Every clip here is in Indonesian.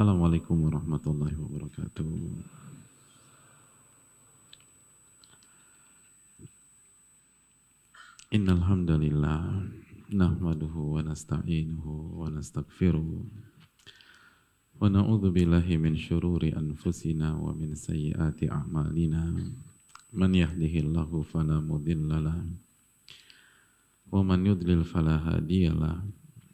Assalamualaikum warahmatullahi wabarakatuh. Innal hamdalillah nahmaduhu wa nasta'inuhu wa nastaghfiruh wa na'udzu billahi min syururi anfusina wa min sayyiati a'malina. Man yahdihillahu fala mudhillalah wa man yudlil fala hadiyalah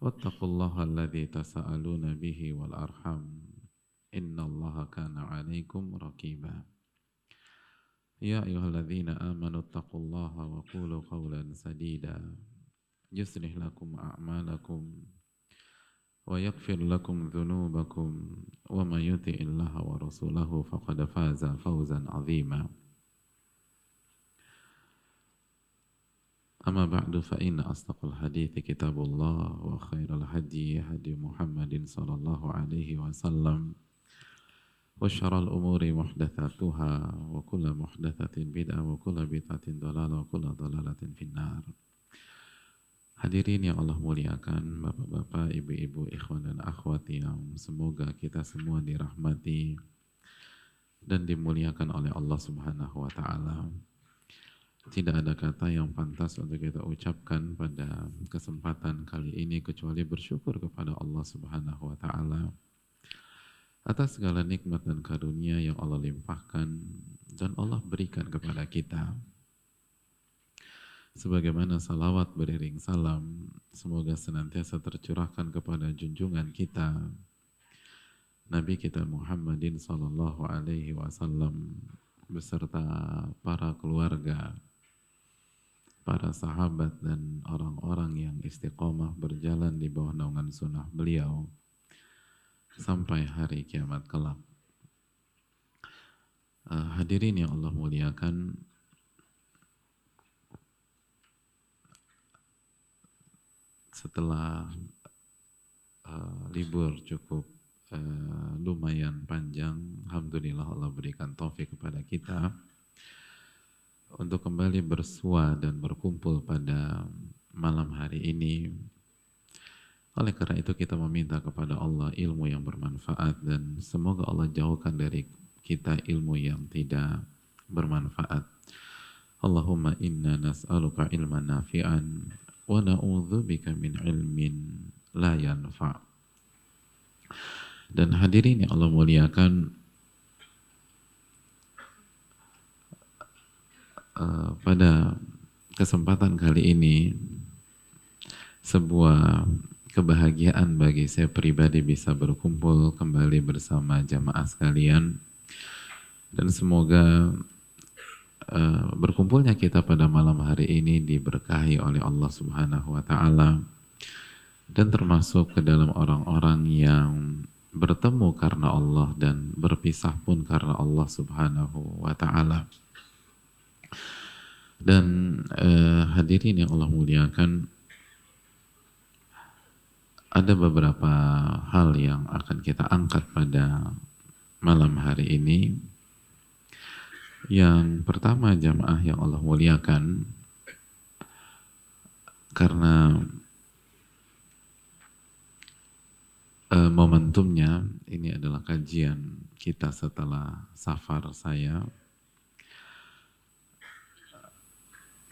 واتقوا الله الذي تساءلون به والأرحم إن الله كان عليكم رقيبا. يا أيها الذين آمنوا اتقوا الله وقولوا قولا سديدا. يصلح لكم أعمالكم ويغفر لكم ذنوبكم. ومن يطع الله ورسوله فقد فاز فوزا عظيما. أما بعد فإن أصدق الحديث كتاب الله وخير الهدي هدي محمد صلى الله عليه وسلم وشر الأمور محدثاتها وكل محدثة بدعة وكل بدعة ضلالة وكل ضلالة في النار Hadirin yang Allah muliakan, bapak-bapak, ibu-ibu, ikhwan dan akhwat yang semoga kita semua dirahmati dan dimuliakan oleh Allah Subhanahu wa taala. Tidak ada kata yang pantas untuk kita ucapkan pada kesempatan kali ini kecuali bersyukur kepada Allah Subhanahu wa taala atas segala nikmat dan karunia yang Allah limpahkan dan Allah berikan kepada kita. Sebagaimana salawat beriring salam, semoga senantiasa tercurahkan kepada junjungan kita, Nabi kita Muhammadin Sallallahu Alaihi Wasallam beserta para keluarga, para sahabat dan orang-orang yang istiqomah berjalan di bawah naungan sunnah beliau sampai hari kiamat kelak. Uh, hadirin yang Allah muliakan, setelah uh, libur cukup uh, lumayan panjang, Alhamdulillah Allah berikan taufik kepada kita untuk kembali bersua dan berkumpul pada malam hari ini. Oleh karena itu kita meminta kepada Allah ilmu yang bermanfaat dan semoga Allah jauhkan dari kita ilmu yang tidak bermanfaat. Allahumma inna nas'aluka ilman nafi'an wa bika min ilmin la yanfa'. Dan hadirin yang Allah muliakan, Eh, pada kesempatan kali ini sebuah kebahagiaan bagi saya pribadi bisa berkumpul kembali bersama jamaah sekalian dan semoga uh, berkumpulnya kita pada malam hari ini diberkahi oleh Allah Subhanahu wa taala dan termasuk ke dalam orang-orang yang bertemu karena Allah dan berpisah pun karena Allah Subhanahu wa taala. Dan eh, hadirin yang Allah muliakan, ada beberapa hal yang akan kita angkat pada malam hari ini. Yang pertama jamaah yang Allah muliakan, karena eh, momentumnya ini adalah kajian kita setelah safar saya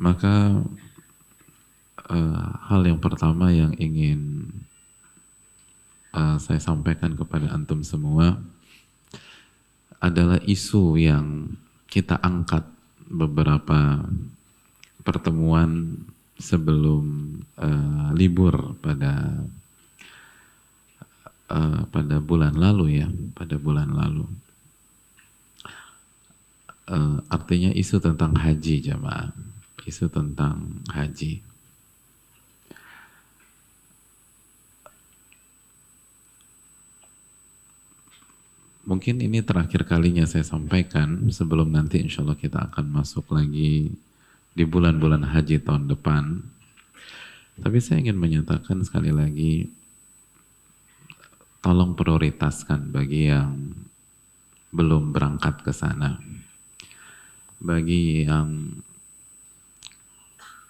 Maka uh, hal yang pertama yang ingin uh, saya sampaikan kepada antum semua adalah isu yang kita angkat beberapa pertemuan sebelum uh, libur pada uh, pada bulan lalu ya, pada bulan lalu. Uh, artinya isu tentang haji jamaah isu tentang haji. Mungkin ini terakhir kalinya saya sampaikan sebelum nanti insya Allah kita akan masuk lagi di bulan-bulan haji tahun depan. Tapi saya ingin menyatakan sekali lagi, tolong prioritaskan bagi yang belum berangkat ke sana. Bagi yang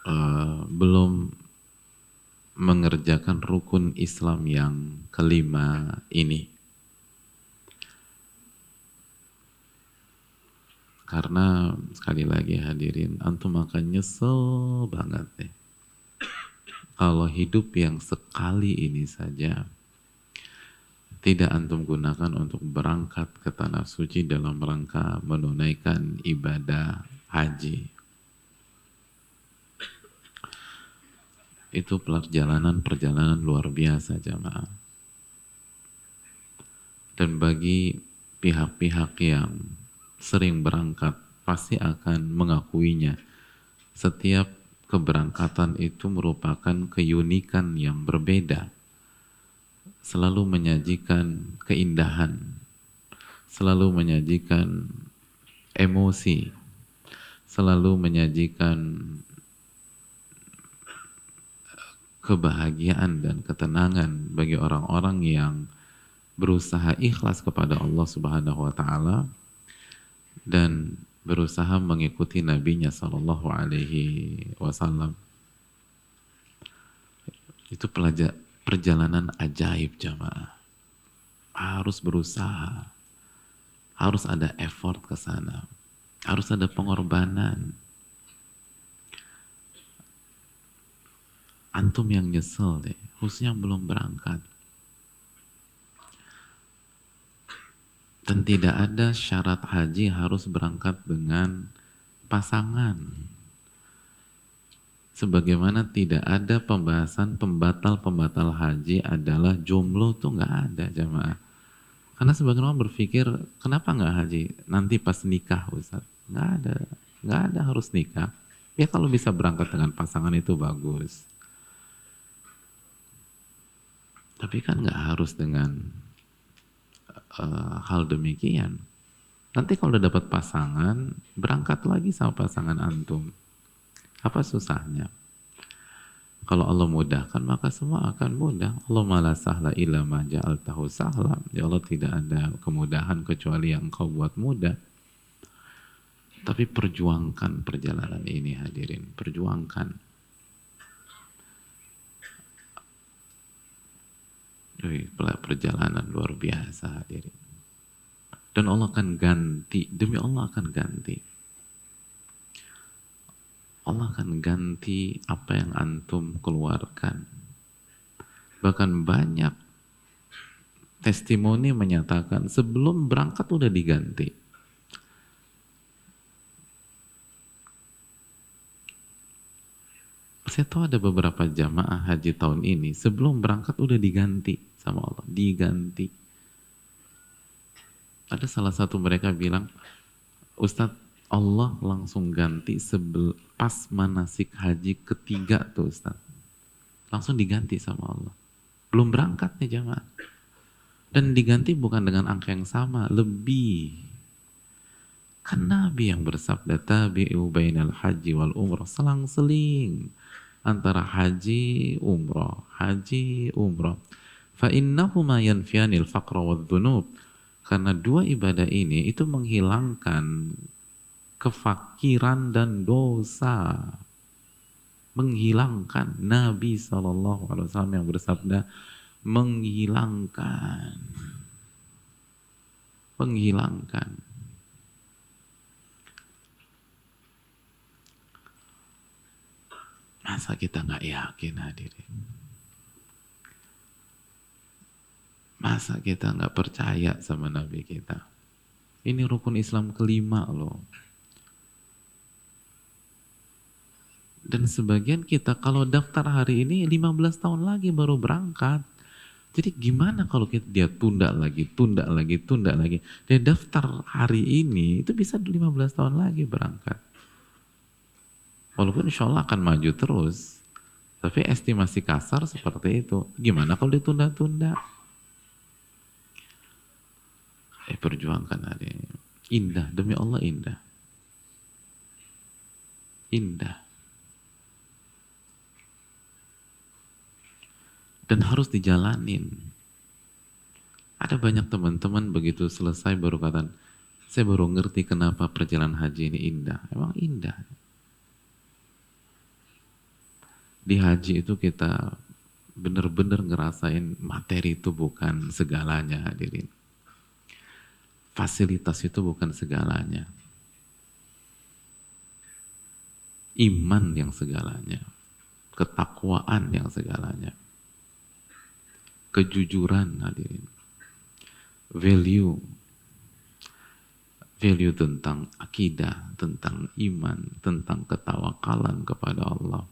uh, belum mengerjakan rukun Islam yang kelima ini. Karena sekali lagi hadirin, antum akan nyesel banget deh. Kalau hidup yang sekali ini saja tidak antum gunakan untuk berangkat ke tanah suci dalam rangka menunaikan ibadah haji. Itu perjalanan-perjalanan luar biasa jamaah. Dan bagi pihak-pihak yang sering berangkat pasti akan mengakuinya. Setiap keberangkatan itu merupakan keunikan yang berbeda. Selalu menyajikan keindahan, selalu menyajikan emosi, selalu menyajikan kebahagiaan dan ketenangan bagi orang-orang yang berusaha ikhlas kepada Allah Subhanahu wa taala dan berusaha mengikuti nabinya Shallallahu Alaihi Wasallam. Itu pelajar perjalanan ajaib jamaah. Harus berusaha. Harus ada effort ke sana. Harus ada pengorbanan antum yang nyesel deh khususnya yang belum berangkat Dan tidak ada syarat haji harus berangkat dengan pasangan. Sebagaimana tidak ada pembahasan pembatal-pembatal haji adalah jumlah tuh nggak ada jamaah. Karena sebagian orang berpikir kenapa nggak haji nanti pas nikah Ustaz? Nggak ada, nggak ada harus nikah. Ya kalau bisa berangkat dengan pasangan itu bagus. Tapi kan nggak harus dengan uh, hal demikian. Nanti kalau udah dapat pasangan, berangkat lagi sama pasangan antum. Apa susahnya? Kalau Allah mudahkan, maka semua akan mudah. Allah malah sahla illa ma tahu sahla. Ya Allah tidak ada kemudahan kecuali yang kau buat mudah. Tapi perjuangkan perjalanan ini hadirin. Perjuangkan. Perjalanan luar biasa hadirin. Dan Allah akan ganti, demi Allah akan ganti. Allah akan ganti apa yang antum keluarkan. Bahkan banyak testimoni menyatakan sebelum berangkat udah diganti. Saya tahu ada beberapa jamaah haji tahun ini sebelum berangkat udah diganti sama Allah, diganti. Ada salah satu mereka bilang, Ustadz Allah langsung ganti sebel, pas manasik haji ketiga tuh Ustadz. Langsung diganti sama Allah. Belum berangkat nih jamaah. Dan diganti bukan dengan angka yang sama, lebih. Kan Nabi yang bersabda, tabi'u bainal haji wal umrah, selang-seling antara haji umrah, haji umrah. Innahuma yanfiyanil faqra wadh-dhunub. Karena dua ibadah ini itu menghilangkan kefakiran dan dosa. Menghilangkan Nabi SAW yang bersabda menghilangkan menghilangkan masa kita nggak yakin hadirin Masa kita nggak percaya sama Nabi kita? Ini rukun Islam kelima loh. Dan sebagian kita kalau daftar hari ini 15 tahun lagi baru berangkat. Jadi gimana kalau kita dia tunda lagi, tunda lagi, tunda lagi. Dia daftar hari ini itu bisa 15 tahun lagi berangkat. Walaupun insya Allah akan maju terus. Tapi estimasi kasar seperti itu. Gimana kalau ditunda-tunda? Eh perjuangkan hari ini. Indah, demi Allah indah. Indah. Dan harus dijalanin. Ada banyak teman-teman begitu selesai baru kata, saya baru ngerti kenapa perjalanan haji ini indah. Emang indah. Di haji itu kita benar-benar ngerasain materi itu bukan segalanya hadirin. Fasilitas itu bukan segalanya. Iman yang segalanya. Ketakwaan yang segalanya. Kejujuran hadirin. Value. Value tentang akidah, tentang iman, tentang ketawakalan kepada Allah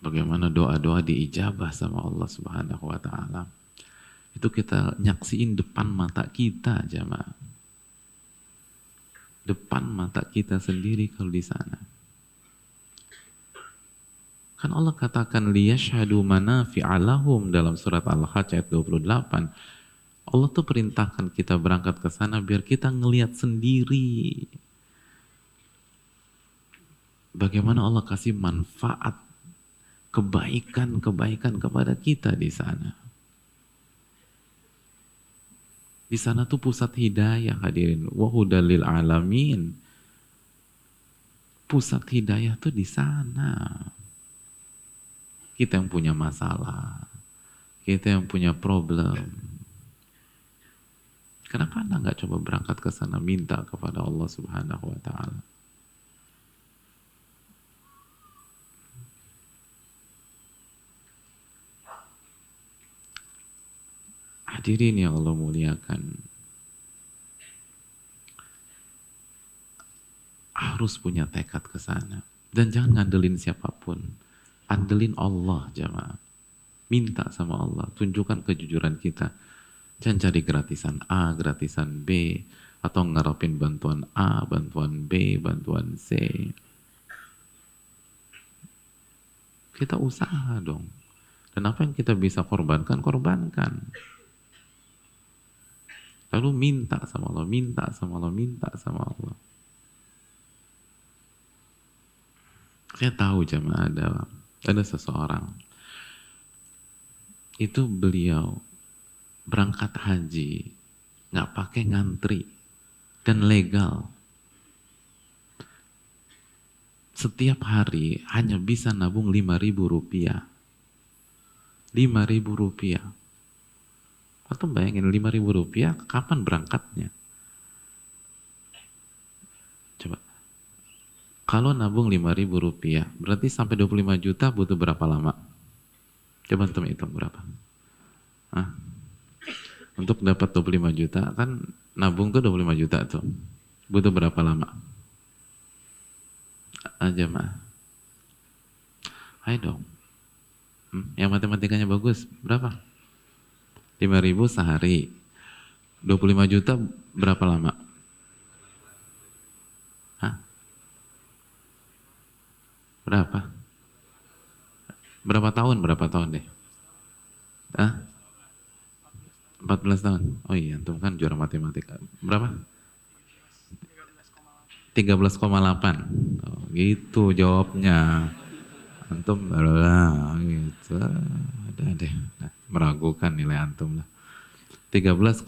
bagaimana doa-doa diijabah sama Allah Subhanahu wa taala. Itu kita nyaksiin depan mata kita jamaah. Depan mata kita sendiri kalau di sana. Kan Allah katakan liyashhadu manafi'alahum dalam surat Al-Hajj ayat 28. Allah tuh perintahkan kita berangkat ke sana biar kita ngelihat sendiri bagaimana Allah kasih manfaat kebaikan-kebaikan kepada kita di sana. Di sana tuh pusat hidayah hadirin. Wahudalil alamin. Pusat hidayah tuh di sana. Kita yang punya masalah. Kita yang punya problem. Kenapa Anda nggak coba berangkat ke sana minta kepada Allah Subhanahu wa taala? Hadirin yang Allah muliakan. Harus punya tekad ke sana. Dan jangan ngandelin siapa pun. Andelin Allah jamaah. Minta sama Allah. Tunjukkan kejujuran kita. Jangan cari gratisan A, gratisan B. Atau ngarapin bantuan A, bantuan B, bantuan C. Kita usaha dong. Dan apa yang kita bisa korbankan, korbankan. Lalu minta sama Allah, minta sama Allah, minta sama Allah. Saya tahu jemaah ada ada seseorang. Itu beliau berangkat haji nggak pakai ngantri dan legal. Setiap hari hanya bisa nabung lima ribu rupiah. Lima ribu rupiah atau bayangin 5 ribu rupiah kapan berangkatnya? Coba. Kalau nabung 5 ribu rupiah, berarti sampai 25 juta butuh berapa lama? Coba teman hitung berapa? Hah? Untuk dapat 25 juta, kan nabung tuh 25 juta tuh. Butuh berapa lama? Aja mah. Ayo dong. Hmm? Yang matematikanya bagus, berapa? 5 ribu sehari 25 juta berapa lama? Hah? Berapa? Berapa tahun? Berapa tahun deh? Hah? 14 tahun. Oh iya, antum kan juara matematika. Berapa? 13,8. Oh, gitu jawabnya. Antum lah gitu. Ada deh. Nah meragukan nilai antum lah. 13,8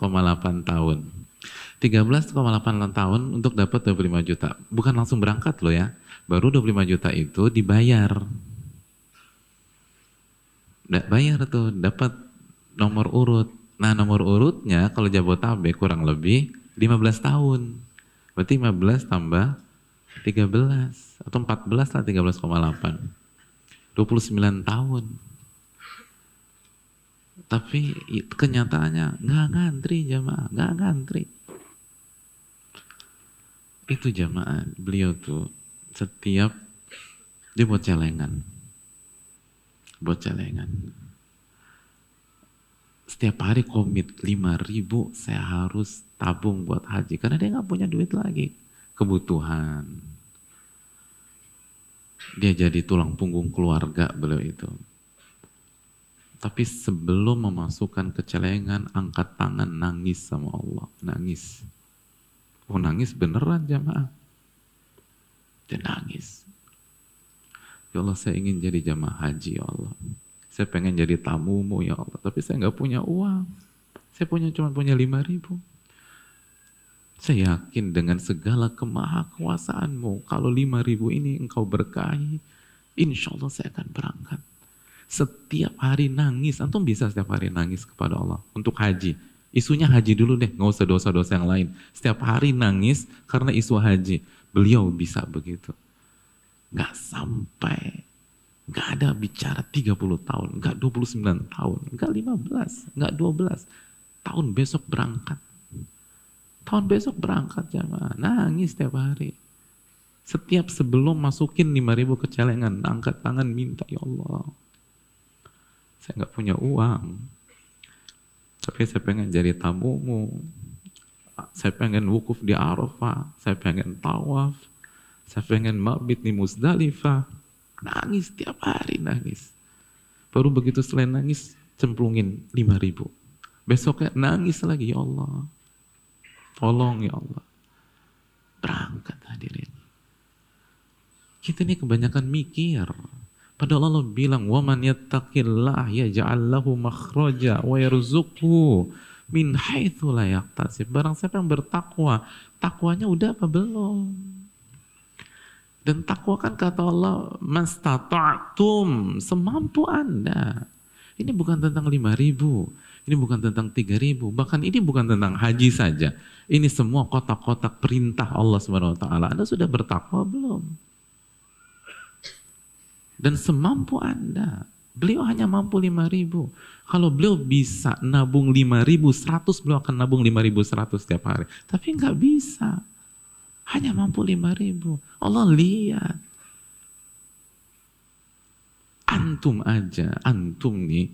tahun. 13,8 tahun untuk dapat 25 juta. Bukan langsung berangkat loh ya. Baru 25 juta itu dibayar. Nggak bayar tuh, dapat nomor urut. Nah nomor urutnya kalau Jabotabek kurang lebih 15 tahun. Berarti 15 tambah 13 atau 14 lah 13,8. 29 tahun. Tapi kenyataannya nggak ngantri jamaah, nggak ngantri. Itu jamaah, beliau tuh setiap dia buat celengan. Buat celengan. Setiap hari komit 5 ribu saya harus tabung buat haji. Karena dia nggak punya duit lagi. Kebutuhan. Dia jadi tulang punggung keluarga beliau itu Tapi sebelum memasukkan kecelengan, angkat tangan, nangis sama Allah. Nangis. Oh nangis beneran jamaah. Dia nangis. Ya Allah saya ingin jadi jamaah haji ya Allah. Saya pengen jadi tamumu ya Allah. Tapi saya nggak punya uang. Saya punya cuma punya lima ribu. Saya yakin dengan segala kemahakuasaanmu, kalau lima ribu ini engkau berkahi, insya Allah saya akan berangkat. Setiap hari nangis, antum bisa setiap hari nangis kepada Allah untuk haji. Isunya haji dulu deh, nggak usah dosa-dosa yang lain. Setiap hari nangis karena isu haji. Beliau bisa begitu. Nggak sampai, nggak ada bicara 30 tahun, nggak 29 tahun, nggak 15, nggak 12. Tahun besok berangkat Tahun besok berangkat jamaah, nangis setiap hari. Setiap sebelum masukin 5000 kecelengan, angkat tangan minta, ya Allah. Saya nggak punya uang. Tapi saya pengen jadi tamumu. Saya pengen wukuf di Arafah. Saya pengen tawaf. Saya pengen mabit di Musdalifah. Nangis tiap hari nangis. Baru begitu selain nangis, cemplungin 5000. Besoknya nangis lagi, ya Allah. Tolong ya Allah. Berangkat hadirin. Kita ini kebanyakan mikir. Padahal Allah bilang, "Waman yattaqillah yaj'al lahu makhraja wa yarzuqhu min haitsu la yahtasib." Barang siapa yang bertakwa, takwanya udah apa belum? Dan takwa kan kata Allah, "Mastata'tum," semampu Anda. Ini bukan tentang lima ribu, ini bukan tentang tiga ribu, bahkan ini bukan tentang haji saja. Ini semua kotak-kotak perintah Allah Subhanahu wa taala. Anda sudah bertakwa belum? Dan semampu Anda. Beliau hanya mampu 5 ribu. Kalau beliau bisa nabung 5 ribu, 100 beliau akan nabung 5 ribu 100 setiap hari. Tapi nggak bisa. Hanya mampu 5 ribu. Allah lihat. Antum aja, antum nih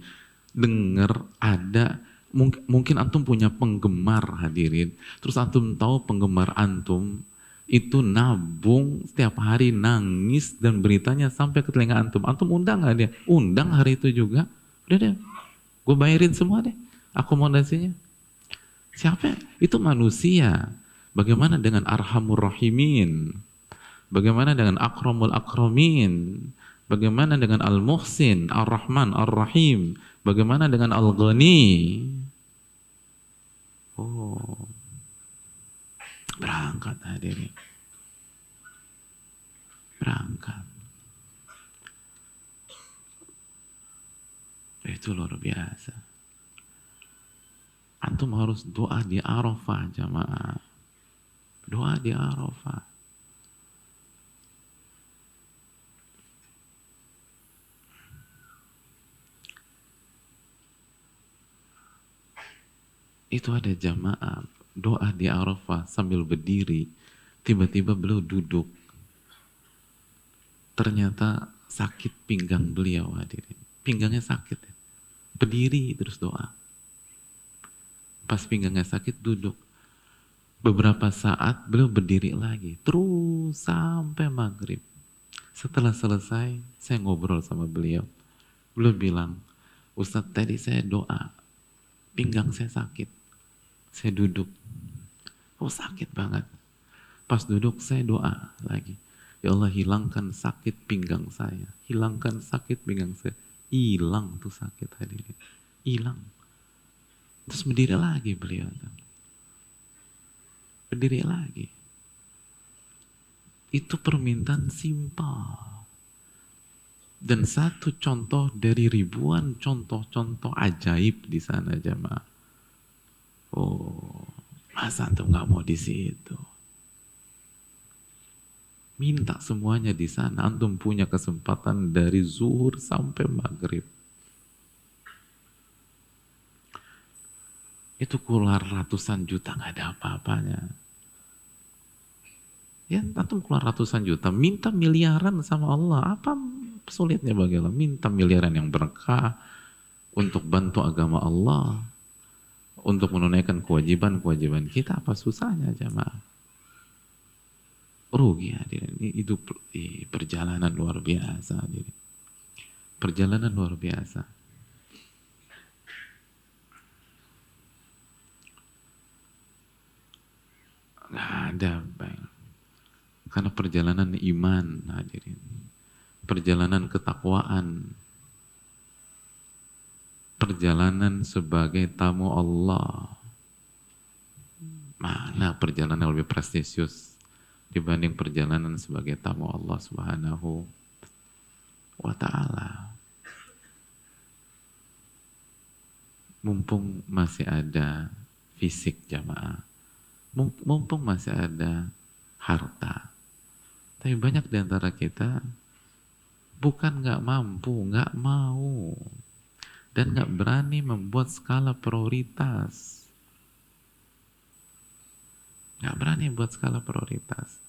dengar ada mungkin, mungkin antum punya penggemar hadirin. Terus antum tahu penggemar antum itu nabung setiap hari nangis dan beritanya sampai ke telinga antum. Antum undang nggak dia? Undang hari itu juga. Udah deh, gue bayarin semua deh akomodasinya. Siapa? Itu manusia. Bagaimana dengan arhamur rahimin? Bagaimana dengan akramul akramin? Bagaimana dengan al-muhsin, ar-rahman, ar-rahim? Bagaimana dengan al-ghani? Oh. Berangkat hadirin. Berangkat. Itu luar biasa. Antum harus doa di Arafah jamaah. Doa di Arafah. itu ada jamaah doa di Arafah sambil berdiri tiba-tiba beliau duduk. Ternyata sakit pinggang beliau hadirin. Pinggangnya sakit ya. berdiri terus doa. Pas pinggangnya sakit duduk. Beberapa saat beliau berdiri lagi terus sampai maghrib. Setelah selesai saya ngobrol sama beliau. Beliau bilang Ustadz tadi saya doa pinggang saya sakit saya duduk. Oh sakit banget. Pas duduk saya doa lagi. Ya Allah hilangkan sakit pinggang saya. Hilangkan sakit pinggang saya. Hilang tuh sakit hadirin. Hilang. Terus berdiri lagi beliau. Berdiri lagi. Itu permintaan simpel. Dan satu contoh dari ribuan contoh-contoh ajaib di sana jemaah. Oh, masa antum nggak mau di situ? Minta semuanya di sana. Antum punya kesempatan dari zuhur sampai maghrib. Itu keluar ratusan juta nggak ada apa-apanya. Ya, antum keluar ratusan juta, minta miliaran sama Allah. Apa sulitnya bagi? Minta miliaran yang berkah untuk bantu agama Allah untuk menunaikan kewajiban-kewajiban kita apa susahnya jamaah? Rugi hadirin. Itu perjalanan luar biasa hadirin. Perjalanan luar biasa. Nggak ada bang. Karena perjalanan iman hadirin. Perjalanan ketakwaan. Perjalanan sebagai tamu Allah. Mana perjalanan lebih prestisius dibanding perjalanan sebagai tamu Allah Subhanahu wa taala. Mumpung masih ada fisik jamaah mumpung masih ada harta. Tapi banyak di antara kita bukan nggak mampu, nggak mau, dan nggak berani membuat skala prioritas. Nggak berani buat skala prioritas.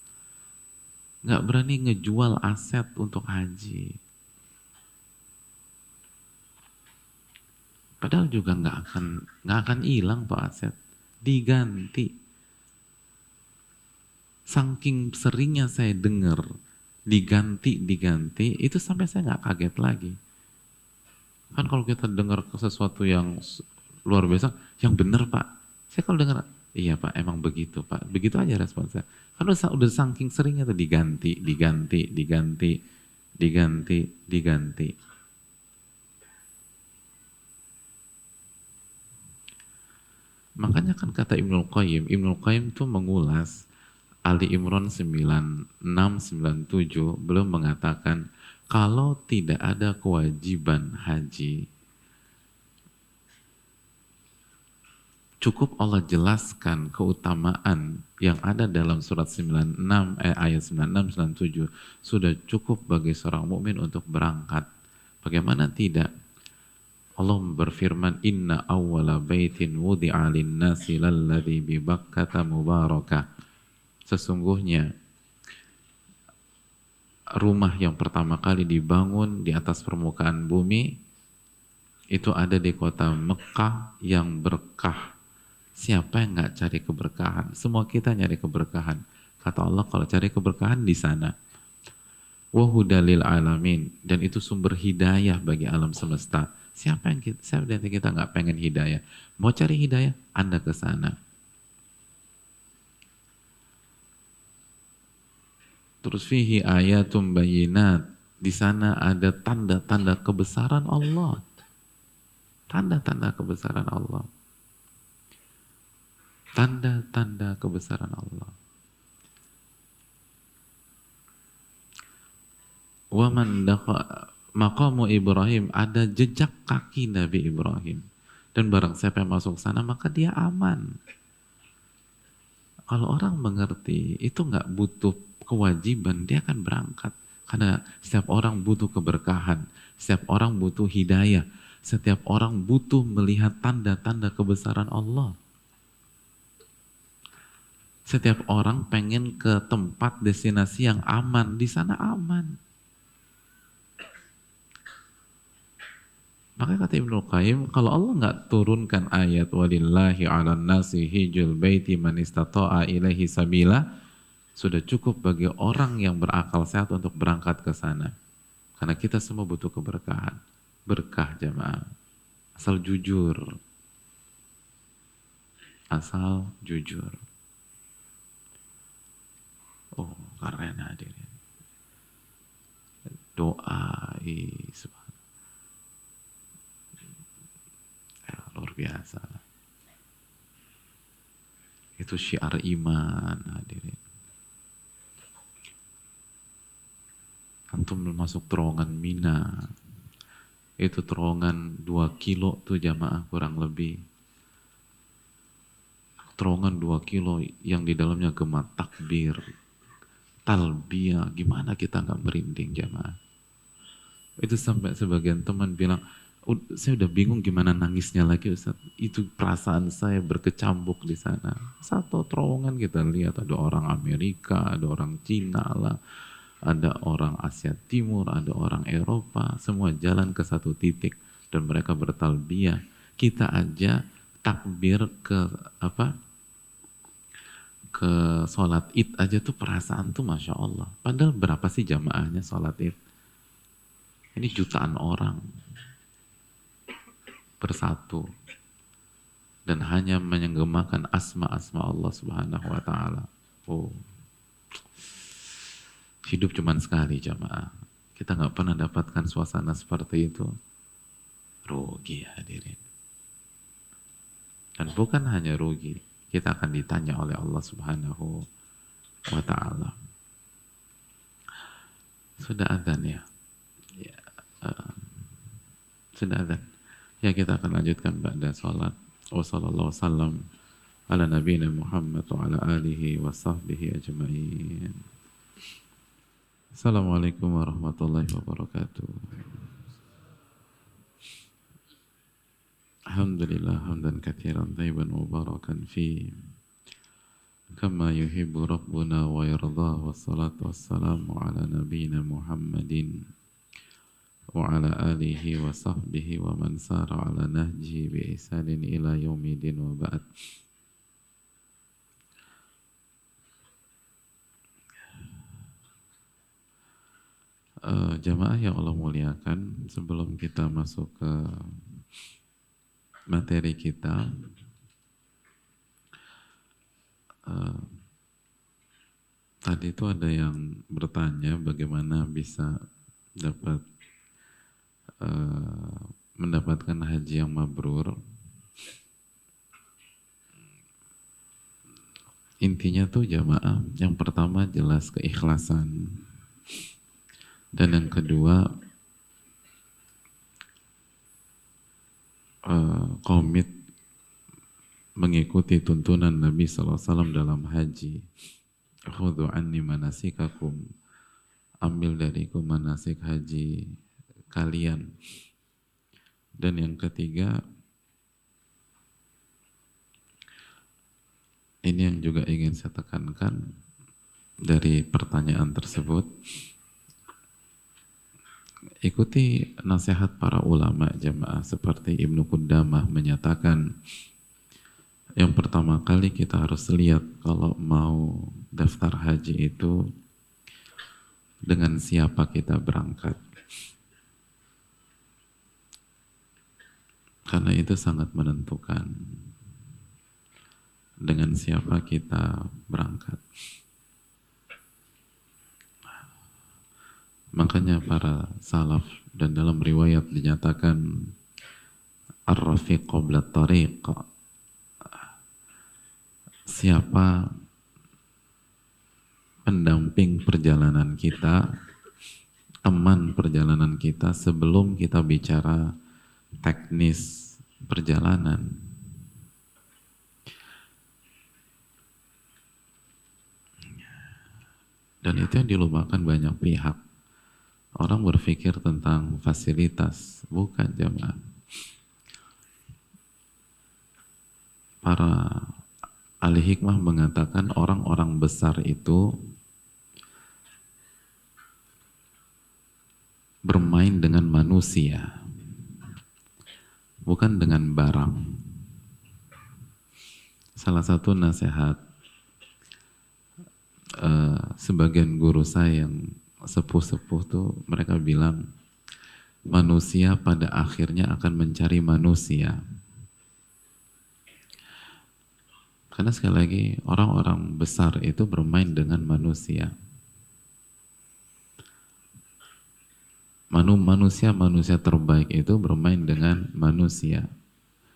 Nggak berani ngejual aset untuk haji. Padahal juga nggak akan nggak akan hilang tuh aset, diganti saking seringnya saya dengar diganti-diganti, itu sampai saya nggak kaget lagi. Kan kalau kita dengar sesuatu yang luar biasa, yang benar pak, saya kalau dengar, iya pak, emang begitu pak, begitu aja responsnya. Kan udah, udah saking seringnya tuh diganti, diganti, diganti, diganti, diganti. Makanya kan kata Ibnul Qayyim, Ibnul Qayyim tuh mengulas Ali Imran 9697 belum mengatakan kalau tidak ada kewajiban haji cukup Allah jelaskan keutamaan yang ada dalam surat 96 eh, ayat 96 97 sudah cukup bagi seorang mukmin untuk berangkat. Bagaimana tidak? Allah berfirman inna awwala baitin wudi'a lin-nasi lalladzi bi Bakkata sesungguhnya rumah yang pertama kali dibangun di atas permukaan bumi itu ada di kota Mekah yang berkah. Siapa yang nggak cari keberkahan? Semua kita nyari keberkahan. Kata Allah kalau cari keberkahan di sana. Wahudalil alamin dan itu sumber hidayah bagi alam semesta. Siapa yang kita, siapa yang kita nggak pengen hidayah? Mau cari hidayah, Anda ke sana. Terus fihi ayatum bayinat. Di sana ada tanda-tanda kebesaran Allah. Tanda-tanda kebesaran Allah. Tanda-tanda kebesaran Allah. Waman maqamu Ibrahim ada jejak kaki Nabi Ibrahim. Dan barang siapa yang masuk sana maka dia aman. Kalau orang mengerti itu nggak butuh kewajiban dia akan berangkat karena setiap orang butuh keberkahan, setiap orang butuh hidayah, setiap orang butuh melihat tanda-tanda kebesaran Allah. Setiap orang pengen ke tempat destinasi yang aman, di sana aman. Maka kata Ibnu Qayyim, kalau Allah nggak turunkan ayat walillahi ala nasi hijul baiti man istata'a ilaihi sabila, sudah cukup bagi orang yang berakal sehat untuk berangkat ke sana. Karena kita semua butuh keberkahan. Berkah jamaah. Asal jujur. Asal jujur. Oh, keren hadirin. Doa, ya, luar biasa. Itu syiar iman hadirin. Antum masuk terowongan Mina. Itu terowongan 2 kilo tuh jamaah kurang lebih. Terowongan 2 kilo yang di dalamnya gema takbir. Talbiyah. Gimana kita nggak merinding jamaah? Itu sampai sebagian teman bilang saya udah bingung gimana nangisnya lagi Ustaz. Itu perasaan saya berkecambuk di sana. Satu terowongan kita lihat ada orang Amerika, ada orang Cina lah, ada orang Asia Timur, ada orang Eropa, semua jalan ke satu titik dan mereka bertalbiyah. Kita aja takbir ke apa? ke sholat id aja tuh perasaan tuh masya Allah. Padahal berapa sih jamaahnya sholat id? Ini jutaan orang bersatu dan hanya menyenggemakan asma-asma Allah Subhanahu wa taala. Oh, hidup cuma sekali jamaah. Kita nggak pernah dapatkan suasana seperti itu. Rugi hadirin. Dan bukan hanya rugi, kita akan ditanya oleh Allah Subhanahu wa taala. Sudah adzan ya? ya uh, sudah adzan. Ya kita akan lanjutkan pada salat. Wassalamualaikum ala nabiyina Muhammad wa ala alihi wa sahbihi ajma'in. Assalamualaikum warahmatullahi wabarakatuh. Alhamdulillah hamdan kathiran tayyiban mubarakan fi kama yuhibbu rabbuna wa yardah wassalatu wassalamu ala nabiyina Muhammadin wa alihi wa sahbihi wa man sara ala nahjihi bi ihsanin ila wa ba'd uh, jamaah yang Allah muliakan sebelum kita masuk ke materi kita uh, tadi itu ada yang bertanya bagaimana bisa dapat uh, mendapatkan haji yang mabrur. Intinya tuh jamaah yang pertama jelas keikhlasan dan yang kedua uh, komit mengikuti tuntunan Nabi SAW dalam haji. Khudhu anni manasikakum. Ambil dariku manasik haji kalian. Dan yang ketiga, ini yang juga ingin saya tekankan dari pertanyaan tersebut, ikuti nasihat para ulama jemaah seperti Ibnu Qudamah menyatakan yang pertama kali kita harus lihat kalau mau daftar haji itu dengan siapa kita berangkat. Karena itu sangat menentukan dengan siapa kita berangkat. Makanya para salaf dan dalam riwayat dinyatakan ar-rafiq qabla tariq. Siapa pendamping perjalanan kita, teman perjalanan kita sebelum kita bicara teknis perjalanan. Dan itu yang dilupakan banyak pihak Orang berpikir tentang fasilitas, bukan jamaah. Para ahli hikmah mengatakan orang-orang besar itu bermain dengan manusia, bukan dengan barang. Salah satu nasihat uh, sebagian guru saya yang sepuh-sepuh tuh mereka bilang manusia pada akhirnya akan mencari manusia. Karena sekali lagi orang-orang besar itu bermain dengan manusia. Manu manusia-manusia terbaik itu bermain dengan manusia.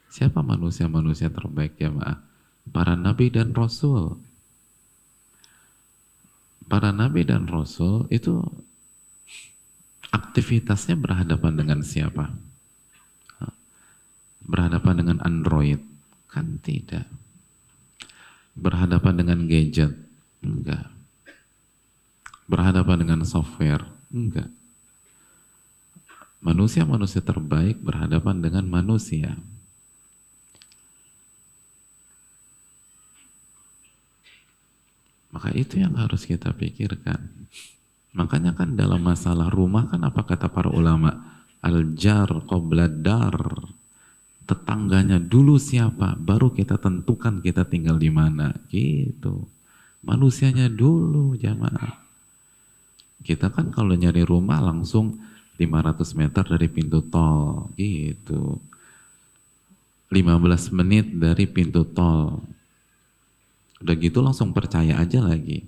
Siapa manusia-manusia terbaik ya maaf? Para nabi dan rasul para nabi dan rasul itu aktivitasnya berhadapan dengan siapa? Berhadapan dengan Android? Kan tidak. Berhadapan dengan gadget? Enggak. Berhadapan dengan software? Enggak. Manusia-manusia terbaik berhadapan dengan manusia. Maka itu yang harus kita pikirkan. Makanya kan dalam masalah rumah kan apa kata para ulama? Al-jar qobladar. Tetangganya dulu siapa, baru kita tentukan kita tinggal di mana. Gitu. Manusianya dulu jamaah. Kita kan kalau nyari rumah langsung 500 meter dari pintu tol. Gitu. 15 menit dari pintu tol Udah gitu langsung percaya aja lagi.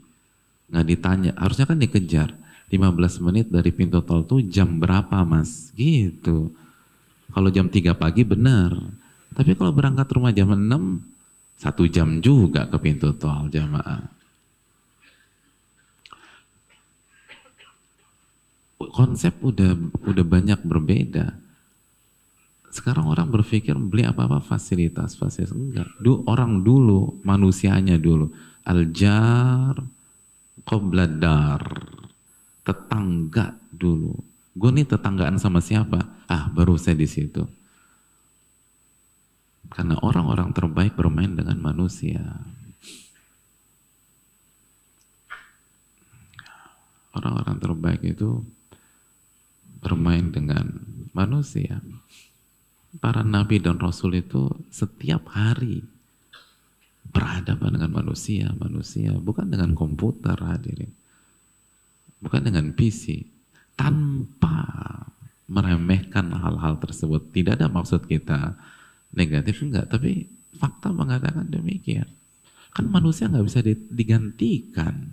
Nggak ditanya, harusnya kan dikejar. 15 menit dari pintu tol tuh jam berapa mas? Gitu. Kalau jam 3 pagi benar. Tapi kalau berangkat rumah jam 6, satu jam juga ke pintu tol jamaah. Konsep udah udah banyak berbeda. Sekarang orang berpikir beli apa-apa fasilitas, fasilitas enggak. Du, orang dulu, manusianya dulu. Aljar, kobladar, tetangga dulu. Gue nih tetanggaan sama siapa? Ah, baru saya di situ. Karena orang-orang terbaik bermain dengan manusia. Orang-orang terbaik itu bermain dengan manusia para nabi dan rasul itu setiap hari berhadapan dengan manusia, manusia bukan dengan komputer hadirin. Bukan dengan PC. Tanpa meremehkan hal-hal tersebut. Tidak ada maksud kita negatif enggak, tapi fakta mengatakan demikian. Kan manusia nggak bisa digantikan.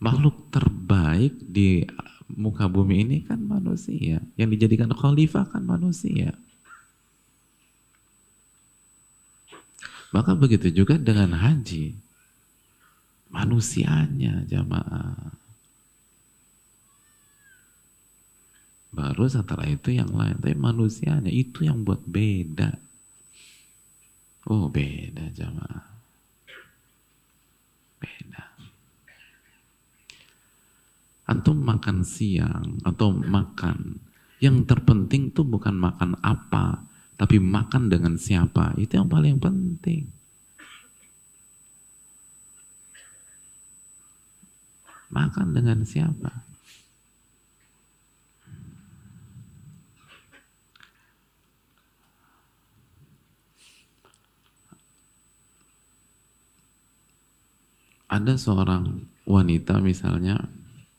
Makhluk terbaik di muka bumi ini kan manusia. Yang dijadikan khalifah kan manusia. Maka begitu juga dengan haji. Manusianya jamaah. Baru setelah itu yang lain. Tapi manusianya itu yang buat beda. Oh beda jamaah. Beda. Antum makan siang atau makan. Yang terpenting tuh bukan makan apa tapi makan dengan siapa, itu yang paling penting. Makan dengan siapa? Ada seorang wanita misalnya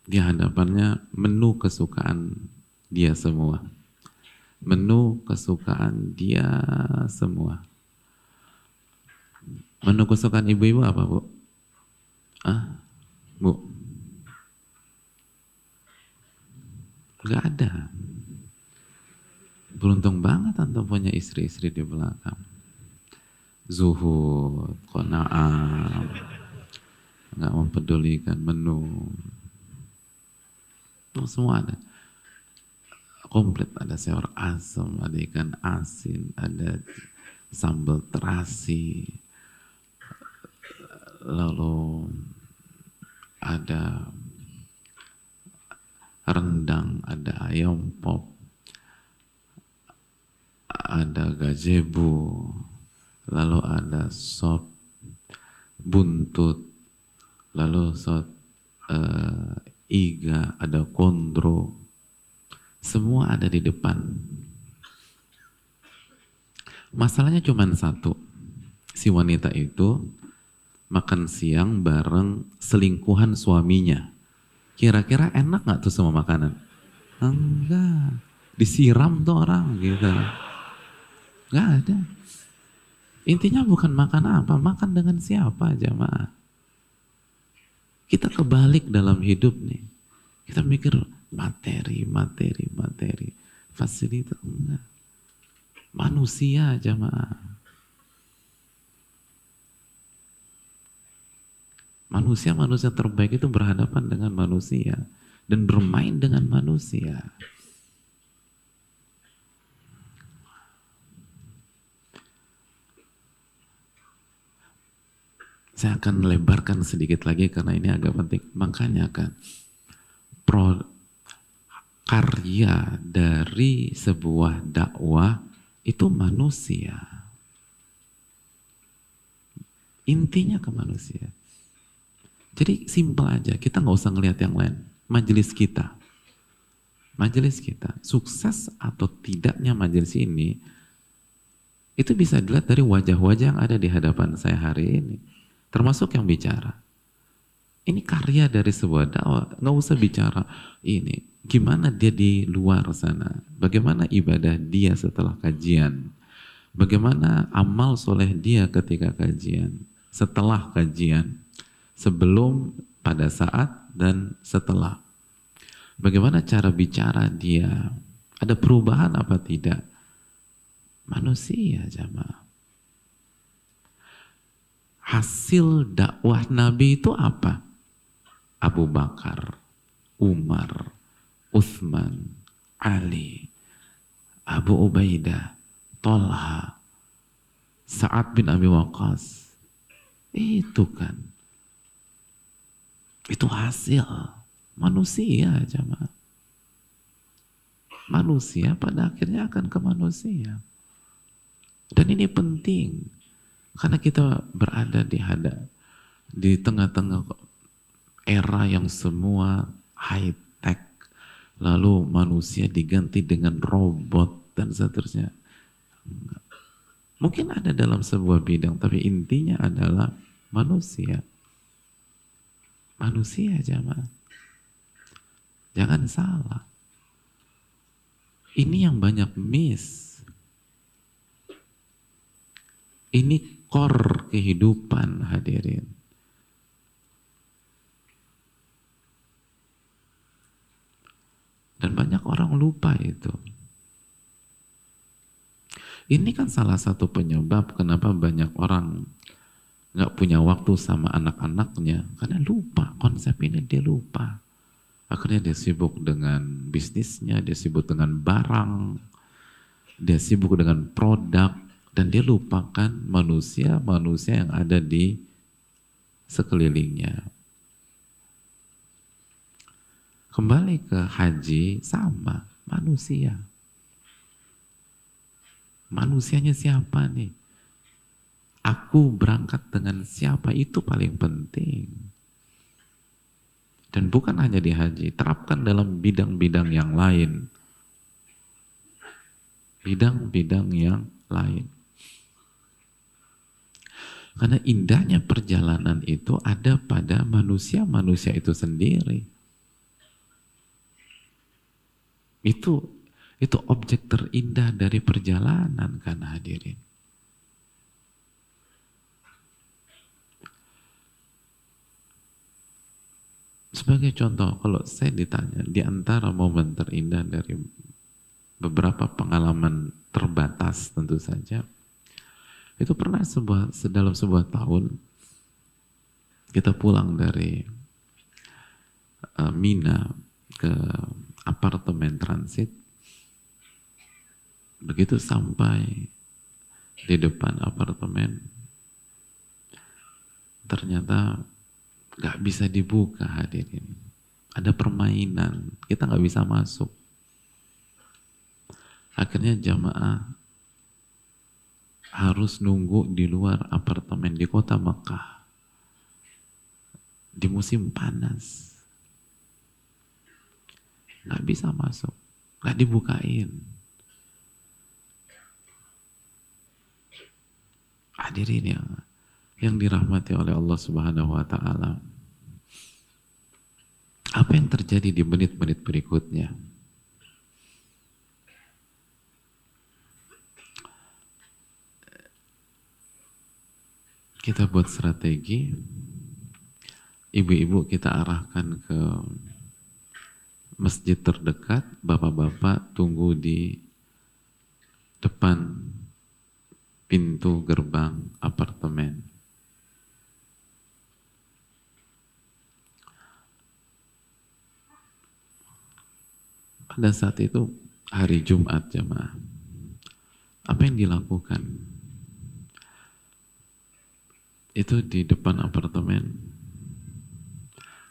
di hadapannya menu kesukaan dia semua menu kesukaan dia semua. Menu kesukaan ibu-ibu apa, Bu? Ah, Bu? Gak ada. Beruntung banget antum punya istri-istri di belakang. Zuhud, kona'am, gak mempedulikan menu. Semua ada komplit. Ada sayur asam ada ikan asin ada sambal terasi lalu ada rendang ada ayam pop ada gazebo lalu ada sop buntut lalu sop uh, iga ada kondro semua ada di depan. Masalahnya cuma satu. Si wanita itu makan siang bareng selingkuhan suaminya. Kira-kira enak gak tuh semua makanan? Enggak. Disiram tuh orang gitu. Gak ada. Intinya bukan makan apa, makan dengan siapa jamaah. Kita kebalik dalam hidup nih. Kita mikir, materi, materi, materi. Fasilitas enggak. Manusia jamaah. Manusia-manusia terbaik itu berhadapan dengan manusia dan bermain dengan manusia. Saya akan lebarkan sedikit lagi karena ini agak penting. Makanya kan pro, karya dari sebuah dakwah itu manusia. Intinya ke manusia. Jadi simpel aja, kita nggak usah ngelihat yang lain. Majelis kita, majelis kita, sukses atau tidaknya majelis ini, itu bisa dilihat dari wajah-wajah yang ada di hadapan saya hari ini. Termasuk yang bicara. Ini karya dari sebuah dakwah. Nggak usah bicara ini gimana dia di luar sana, bagaimana ibadah dia setelah kajian, bagaimana amal soleh dia ketika kajian. setelah kajian, sebelum, pada saat, dan setelah. Bagaimana cara bicara dia? Ada perubahan apa tidak? Manusia jamaah. Hasil dakwah Nabi itu apa? Abu Bakar, Umar, Uthman, Ali, Abu Ubaidah, Tolha, Sa'ad bin Abi Waqqas. Itu kan. Itu hasil manusia jamaah. Manusia pada akhirnya akan ke manusia. Dan ini penting. Karena kita berada di hadap di tengah-tengah era yang semua high tech. Lalu manusia diganti dengan robot dan seterusnya. Mungkin ada dalam sebuah bidang, tapi intinya adalah manusia. Manusia jamaah. Jangan salah. Ini yang banyak miss. Ini core kehidupan hadirin. Dan banyak orang lupa itu. Ini kan salah satu penyebab kenapa banyak orang nggak punya waktu sama anak-anaknya karena lupa konsep ini dia lupa. Akhirnya dia sibuk dengan bisnisnya, dia sibuk dengan barang, dia sibuk dengan produk, dan dia lupakan manusia-manusia yang ada di sekelilingnya. Kembali ke haji sama manusia. Manusianya siapa nih? Aku berangkat dengan siapa itu paling penting. Dan bukan hanya di haji, terapkan dalam bidang-bidang yang lain. Bidang-bidang yang lain. Karena indahnya perjalanan itu ada pada manusia-manusia itu sendiri. Itu itu objek terindah dari perjalanan kan hadirin. Sebagai contoh, kalau saya ditanya di antara momen terindah dari beberapa pengalaman terbatas tentu saja, itu pernah sebuah dalam sebuah tahun kita pulang dari uh, Mina ke apartemen transit Begitu sampai di depan apartemen, ternyata gak bisa dibuka hadirin. Ada permainan, kita gak bisa masuk. Akhirnya jamaah harus nunggu di luar apartemen di kota Mekah. Di musim panas. Gak bisa masuk, gak dibukain. Hadirin yang yang dirahmati oleh Allah Subhanahu wa taala. Apa yang terjadi di menit-menit berikutnya? Kita buat strategi, ibu-ibu kita arahkan ke masjid terdekat, bapak-bapak tunggu di depan pintu gerbang apartemen. Pada saat itu hari Jumat jemaah. Apa yang dilakukan? Itu di depan apartemen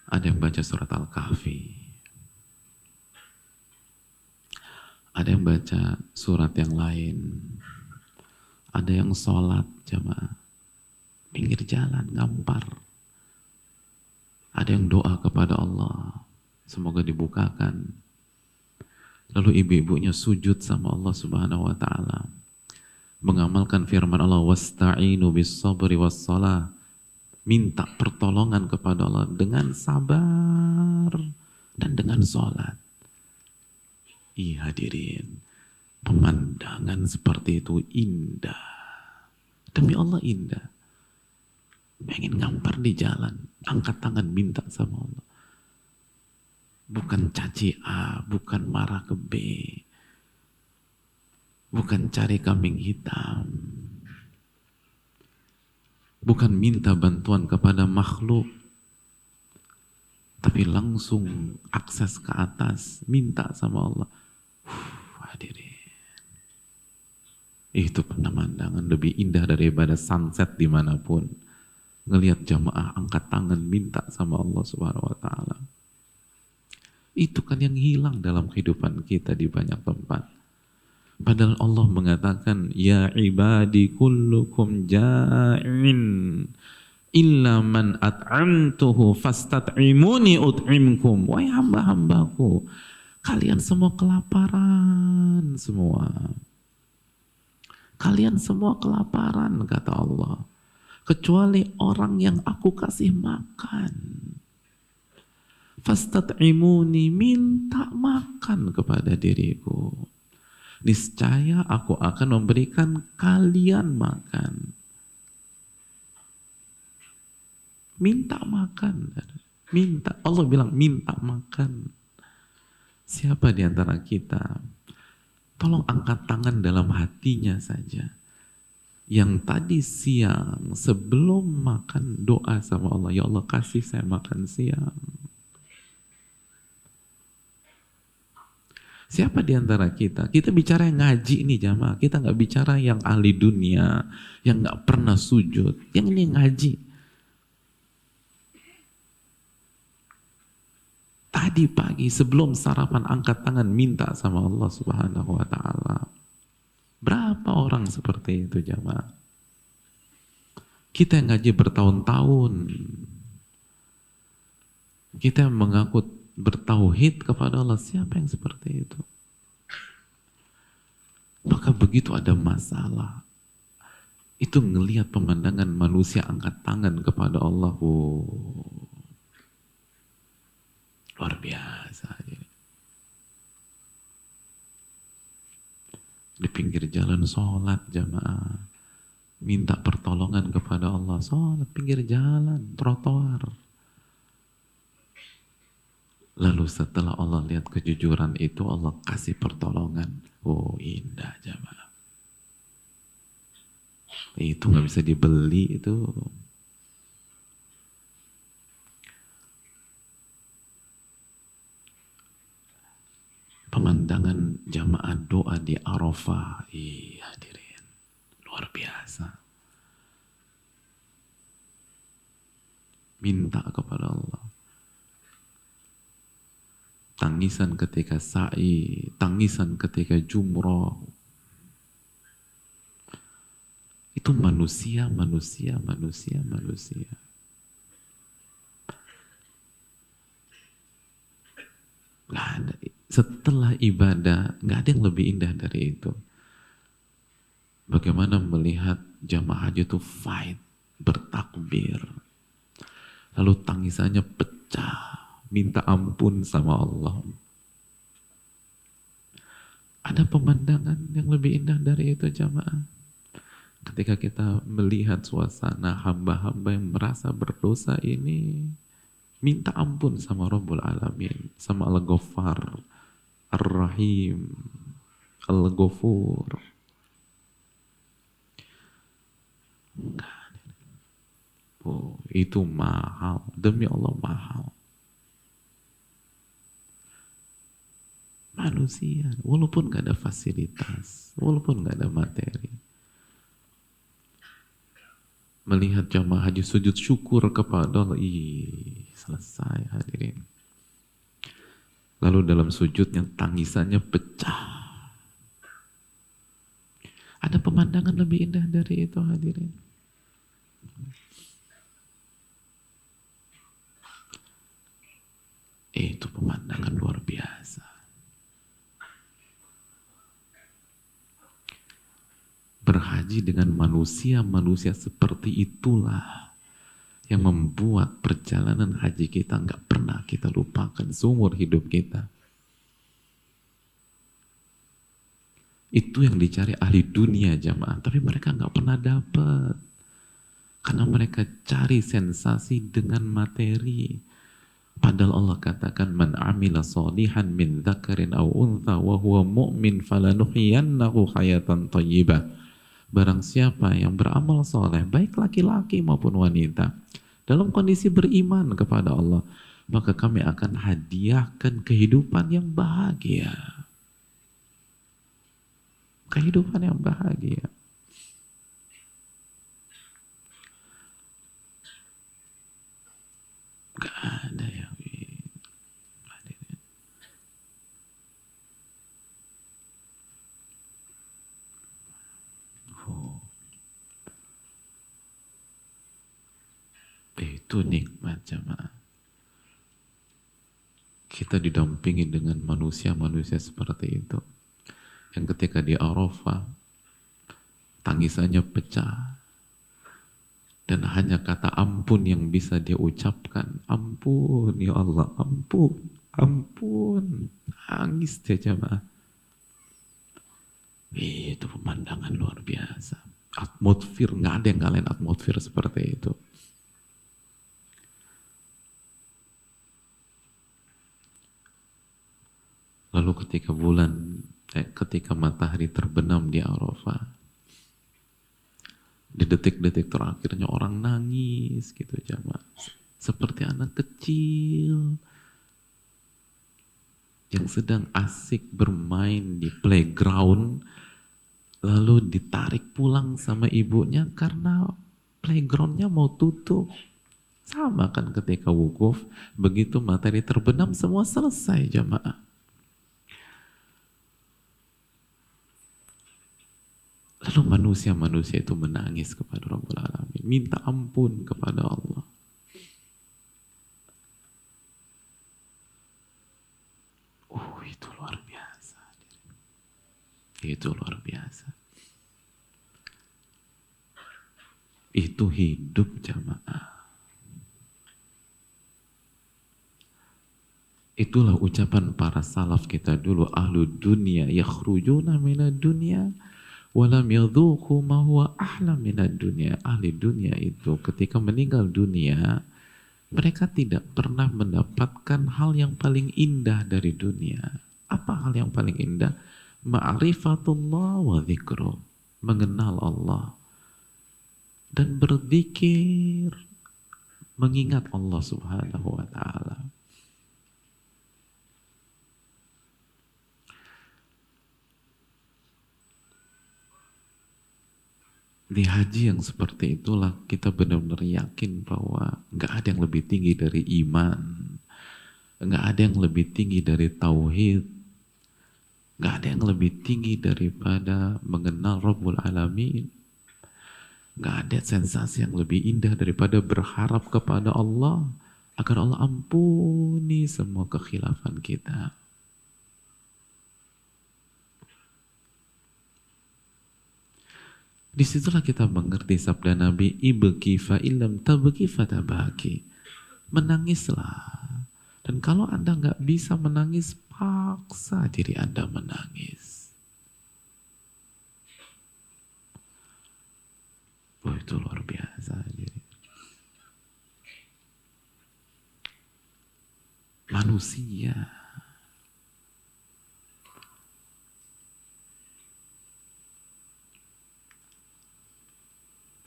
ada yang baca surat Al-Kahfi. Ada yang baca surat yang lain ada yang sholat jamaah. Pinggir jalan, ngampar. Ada yang doa kepada Allah. Semoga dibukakan. Lalu ibu-ibunya sujud sama Allah subhanahu wa ta'ala. Mengamalkan firman Allah. Wasta'inu bis sabri was. Minta pertolongan kepada Allah dengan sabar dan dengan sholat. Iya hadirin Pemandangan seperti itu indah. Demi Allah indah. Pengen ngampar di jalan, angkat tangan minta sama Allah. Bukan caci A, bukan marah ke B. Bukan cari kambing hitam. Bukan minta bantuan kepada makhluk. Tapi langsung akses ke atas, minta sama Allah. Uf, hadirin. Itu pemandangan lebih indah daripada sunset di mana pun. Ngelihat jamaah angkat tangan minta sama Allah Subhanahu Wa Taala. Itu kan yang hilang dalam kehidupan kita di banyak tempat. Padahal Allah mengatakan, Ya ibadi kullukum ja'in illa man at'amtuhu fastat'imuni ut'imkum. Wahai hamba-hambaku, kalian semua kelaparan semua. Kalian semua kelaparan, kata Allah. Kecuali orang yang aku kasih makan. Fastat'imuni, minta makan kepada diriku. Niscaya aku akan memberikan kalian makan. Minta makan. Minta. Allah bilang minta makan. Siapa di antara kita Tolong angkat tangan dalam hatinya saja. Yang tadi siang sebelum makan doa sama Allah, ya Allah kasih saya makan siang. Siapa di antara kita? Kita bicara yang ngaji ini jamaah. Kita nggak bicara yang ahli dunia, yang nggak pernah sujud. Yang ini ngaji. Tadi pagi sebelum sarapan angkat tangan minta sama Allah Subhanahu wa taala. Berapa orang seperti itu jamaah? Kita yang ngaji bertahun-tahun. Kita yang mengaku bertauhid kepada Allah, siapa yang seperti itu? Maka begitu ada masalah, itu ngelihat pemandangan manusia angkat tangan kepada Allah. Oh, Luar biasa. Di pinggir jalan sholat jamaah. Minta pertolongan kepada Allah. Sholat pinggir jalan, trotoar. Lalu setelah Allah lihat kejujuran itu, Allah kasih pertolongan. Oh indah jamaah. Itu nggak bisa dibeli itu. Pemandangan jamaah doa di Arafah. Ih, hadirin. Luar biasa. Minta kepada Allah. Tangisan ketika sa'i, tangisan ketika jumroh. Itu manusia, manusia, manusia, manusia. Ada setelah ibadah nggak ada yang lebih indah dari itu. Bagaimana melihat jamaah haji itu fight, bertakbir, lalu tangisannya pecah, minta ampun sama Allah. Ada pemandangan yang lebih indah dari itu jamaah. Ketika kita melihat suasana hamba-hamba yang merasa berdosa ini, minta ampun sama Rabbul Alamin, sama Al-Ghaffar, Ar-Rahim, Al-Ghafur. Oh, itu mahal. Demi Allah mahal. Manusia, walaupun gak ada fasilitas, walaupun gak ada materi. Melihat jamaah haji sujud syukur kepada Allah, ih, selesai hadirin. Lalu dalam sujudnya tangisannya pecah. Ada pemandangan lebih indah dari itu hadirin. Itu pemandangan luar biasa. Berhaji dengan manusia-manusia seperti itulah yang membuat perjalanan haji kita nggak pernah kita lupakan seumur hidup kita. Itu yang dicari ahli dunia jamaah, tapi mereka nggak pernah dapat. Karena mereka cari sensasi dengan materi. Padahal Allah katakan man amila salihan min dzakarin aw untha wa huwa mu'min falanuhyiyannahu hayatan thayyibah. Barang siapa yang beramal soleh, baik laki-laki maupun wanita, dalam kondisi beriman kepada Allah, maka kami akan hadiahkan kehidupan yang bahagia. Kehidupan yang bahagia. Gak ada yang oh. Itu nikmat jamaah. Kita didampingi dengan manusia-manusia seperti itu. Yang ketika di Arafah, tangisannya pecah, dan hanya kata ampun yang bisa dia ucapkan ampun ya Allah ampun ampun. Nangis dia jemaah itu pemandangan luar biasa. Atmosfer nggak ada yang kalian atmosfer seperti itu lalu ketika bulan eh, ketika matahari terbenam di Arafah. Di detik-detik terakhirnya orang nangis gitu jamaah. Seperti anak kecil yang sedang asik bermain di playground lalu ditarik pulang sama ibunya karena playgroundnya mau tutup. Sama kan ketika wukuf begitu materi terbenam semua selesai jamaah Lalu manusia-manusia itu menangis kepada Rabbul Alamin, minta ampun kepada Allah. Oh, itu luar biasa. Itu luar biasa. Itu hidup jamaah. Itulah ucapan para salaf kita dulu ahlu dunia yakhrujuna minad dunia walam yadhuku ma huwa ahla minad dunia ahli dunia itu ketika meninggal dunia mereka tidak pernah mendapatkan hal yang paling indah dari dunia. Apa hal yang paling indah? Ma'rifatullah wa dhikru. Mengenal Allah. Dan berzikir. Mengingat Allah subhanahu wa ta'ala di haji yang seperti itulah kita benar-benar yakin bahwa nggak ada yang lebih tinggi dari iman, nggak ada yang lebih tinggi dari tauhid, nggak ada yang lebih tinggi daripada mengenal Rabbul Alamin, nggak ada sensasi yang lebih indah daripada berharap kepada Allah agar Allah ampuni semua kekhilafan kita. Di situlah kita mengerti sabda Nabi, ibki fa ilam tabki fatabaki. Menangislah. Dan kalau Anda nggak bisa menangis, paksa diri Anda menangis. Oh itu luar biasa. Jadi. Manusia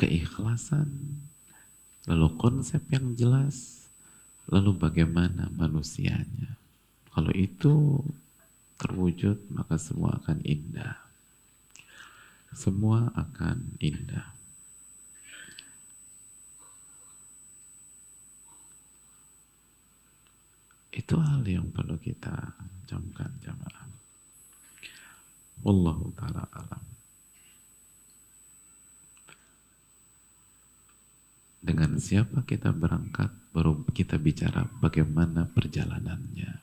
keikhlasan, lalu konsep yang jelas, lalu bagaimana manusianya. Kalau itu terwujud, maka semua akan indah. Semua akan indah. Itu hal yang perlu kita camkan jamaah. Wallahu ta'ala alam. Dengan siapa kita berangkat baru kita bicara bagaimana perjalanannya.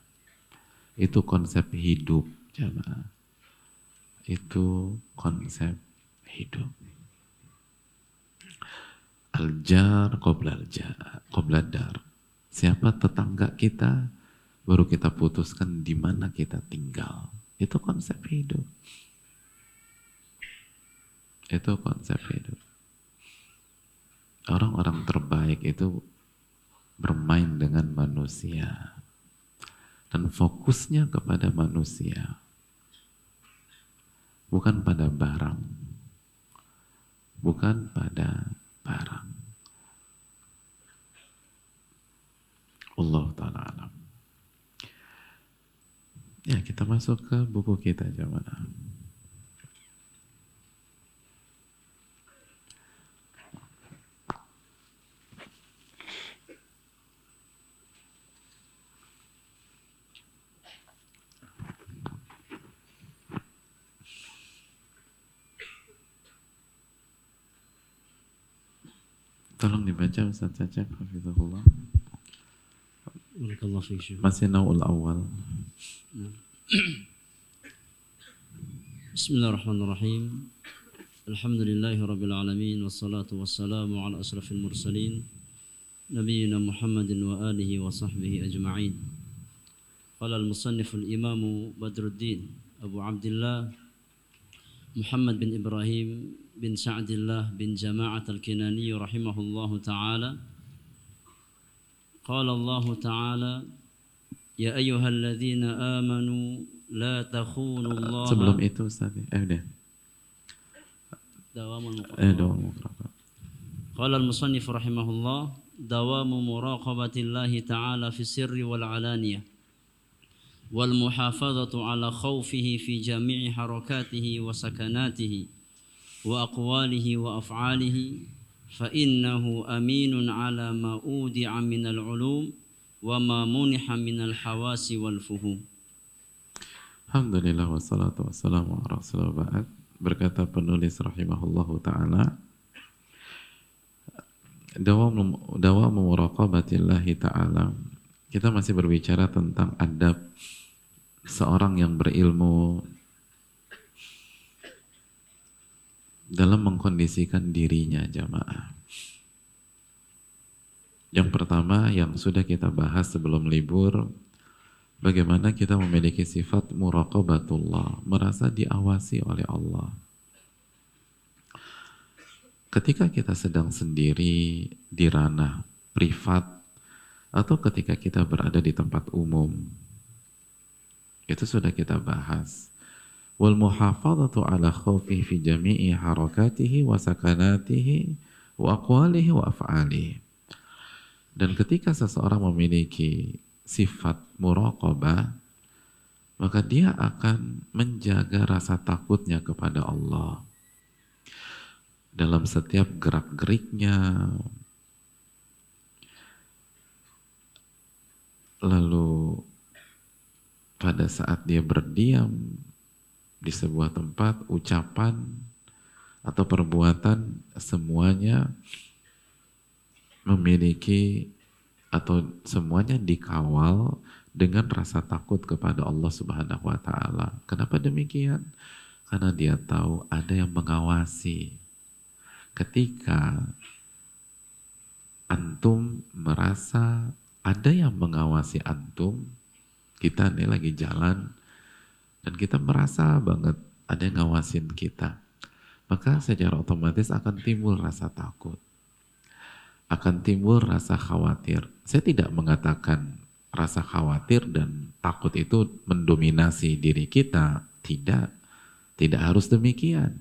Itu konsep hidup jamaah. Itu konsep hidup. Aljar qoblal qobladar siapa tetangga kita baru kita putuskan di mana kita tinggal. Itu konsep hidup. Itu konsep hidup orang-orang terbaik itu bermain dengan manusia. Dan fokusnya kepada manusia. Bukan pada barang. Bukan pada barang. Allah Ta'ala alam. Ya kita masuk ke buku kita jamaah Tolong dibaca Ustaz Cacep Hafizahullah. Masih naul awal. Bismillahirrahmanirrahim. Alhamdulillahi rabbil alamin wassalatu wassalamu ala asrafil mursalin nabiyina Muhammadin wa alihi wa sahbihi ajma'in. Qala al-musannif al-imam Badruddin Abu Abdullah Muhammad bin Ibrahim bin Sa'dillah bin Jama'at al-Kinani rahimahullahu ta'ala قال الله تعالى يا أيها الذين آمنوا لا تخونوا الله sebelum itu Ustaz. Eh udah. دوام eh دوام قال المصنف رحمه الله دوام مراقبة الله تعالى في السر والعلانية والمحافظة على خوفه في جميع حركاته وسكناته وأقواله وأفعاله فإنه أمين على ما أودع من العلوم وما منح من الحواس والفهوم Alhamdulillah wassalatu wassalamu ala rasulullah berkata penulis rahimahullahu taala dawam dawam muraqabatillahi taala kita masih berbicara tentang adab seorang yang berilmu dalam mengkondisikan dirinya jamaah. Yang pertama yang sudah kita bahas sebelum libur, bagaimana kita memiliki sifat muraqabatullah, merasa diawasi oleh Allah. Ketika kita sedang sendiri di ranah privat atau ketika kita berada di tempat umum, itu sudah kita bahas wal muhafadzatu ala khawfi fi jami'i harakatihi wa sakanatihi wa aqwalihi wa af'alihi. Dan ketika seseorang memiliki sifat muraqabah, maka dia akan menjaga rasa takutnya kepada Allah. Dalam setiap gerak-geriknya, lalu pada saat dia berdiam di sebuah tempat, ucapan atau perbuatan semuanya memiliki atau semuanya dikawal dengan rasa takut kepada Allah Subhanahu wa taala. Kenapa demikian? Karena dia tahu ada yang mengawasi. Ketika antum merasa ada yang mengawasi antum, kita ini lagi jalan dan kita merasa banget ada yang ngawasin kita, maka secara otomatis akan timbul rasa takut. Akan timbul rasa khawatir. Saya tidak mengatakan rasa khawatir dan takut itu mendominasi diri kita. Tidak. Tidak harus demikian.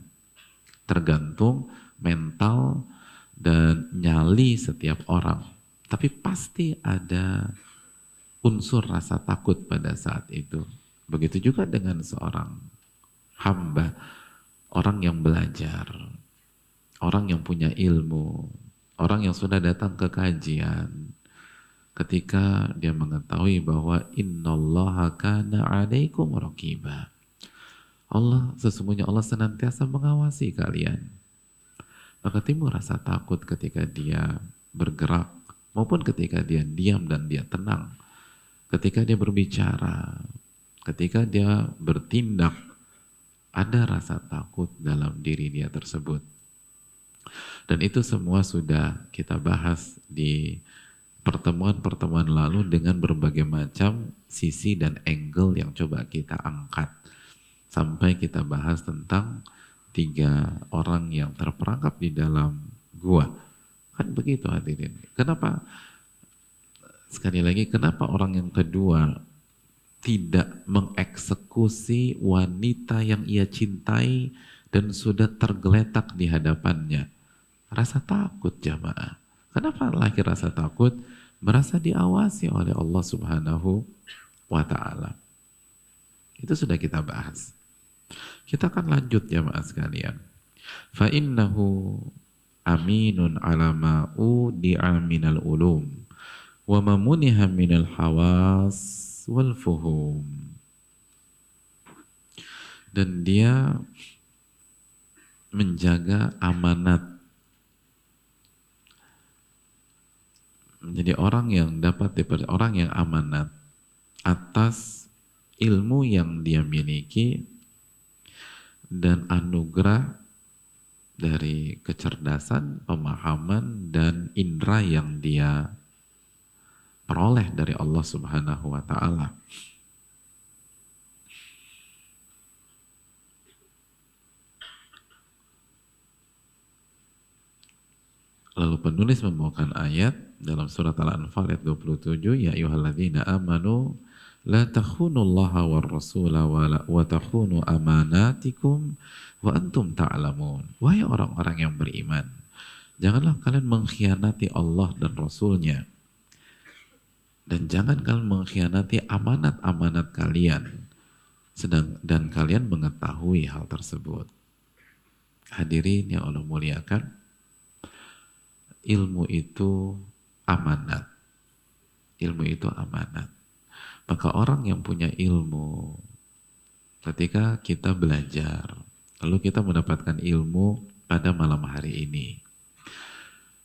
Tergantung mental dan nyali setiap orang. Tapi pasti ada unsur rasa takut pada saat itu. Begitu juga dengan seorang hamba, orang yang belajar, orang yang punya ilmu, orang yang sudah datang ke kajian, ketika dia mengetahui bahwa innallaha kana alaikum raqiba. Allah sesungguhnya Allah senantiasa mengawasi kalian. Maka timbul rasa takut ketika dia bergerak maupun ketika dia diam dan dia tenang. Ketika dia berbicara, ketika dia bertindak ada rasa takut dalam diri dia tersebut. Dan itu semua sudah kita bahas di pertemuan-pertemuan lalu dengan berbagai macam sisi dan angle yang coba kita angkat. Sampai kita bahas tentang tiga orang yang terperangkap di dalam gua. Kan begitu hadirin. Kenapa sekali lagi kenapa orang yang kedua tidak mengeksekusi wanita yang ia cintai dan sudah tergeletak di hadapannya? Rasa takut jamaah. Kenapa lahir rasa takut? Merasa diawasi oleh Allah Subhanahu wa taala. Itu sudah kita bahas. Kita akan lanjut jamaah sekalian. Fa innahu aminun ala ma'u di'aminal ulum wa mamuniha minal hawas wal fuhum. Dan dia menjaga amanat. Menjadi orang yang dapat dipercaya orang yang amanat atas ilmu yang dia miliki dan anugerah dari kecerdasan, pemahaman, dan indera yang dia peroleh dari Allah Subhanahu wa taala. Lalu penulis membawakan ayat dalam surat Al-Anfal ayat 27, Ya ayuhalladzina amanu la takhunullaha war rasula wa takhunu amanatikum wa antum ta'lamun. Wahai orang-orang yang beriman, janganlah kalian mengkhianati Allah dan Rasulnya dan jangan kalian mengkhianati amanat-amanat kalian sedang dan kalian mengetahui hal tersebut. Hadirin yang Allah muliakan, ilmu itu amanat. Ilmu itu amanat. Maka orang yang punya ilmu, ketika kita belajar, lalu kita mendapatkan ilmu pada malam hari ini,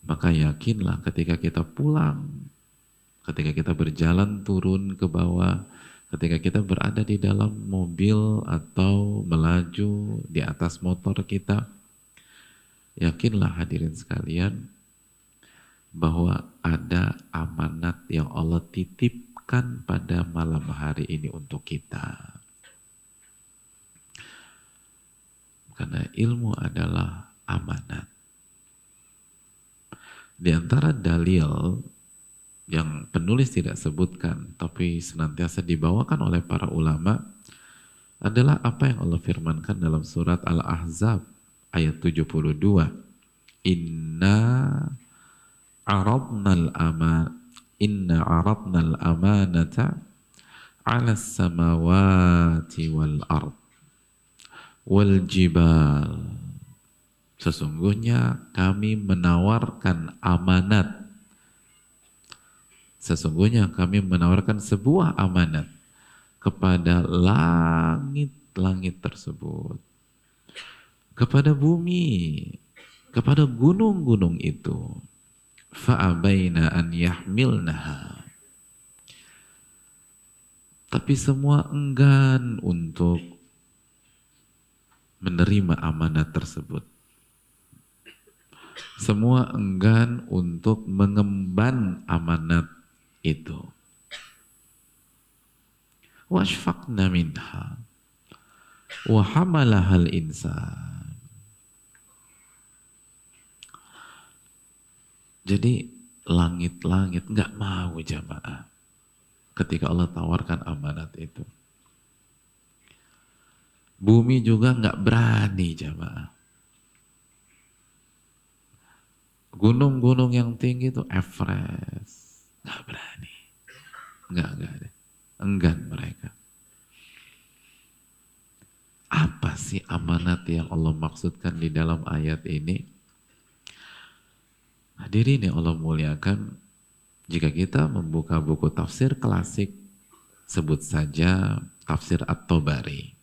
maka yakinlah ketika kita pulang ketika kita berjalan turun ke bawah, ketika kita berada di dalam mobil atau melaju di atas motor kita, yakinlah hadirin sekalian bahwa ada amanat yang Allah titipkan pada malam hari ini untuk kita. Karena ilmu adalah amanat. Di antara dalil yang penulis tidak sebutkan tapi senantiasa dibawakan oleh para ulama adalah apa yang Allah firmankan dalam surat Al-Ahzab ayat 72 Inna arabnal aman Inna arabnal amanata ala samawati wal ard wal jibal. Sesungguhnya kami menawarkan amanat Sesungguhnya kami menawarkan sebuah amanat kepada langit-langit tersebut, kepada bumi, kepada gunung-gunung itu. Fa'abaina an yahmilnaha. Tapi semua enggan untuk menerima amanat tersebut. Semua enggan untuk mengemban amanat itu. Washfaqna minha wa hamalahal insan. Jadi langit-langit nggak mau jamaah ketika Allah tawarkan amanat itu. Bumi juga nggak berani jamaah. Gunung-gunung yang tinggi itu Everest, Nggak berani. Nggak, nggak ada. Enggan mereka. Apa sih amanat yang Allah maksudkan di dalam ayat ini? Hadirin yang Allah muliakan, jika kita membuka buku tafsir klasik, sebut saja tafsir At-Tabari.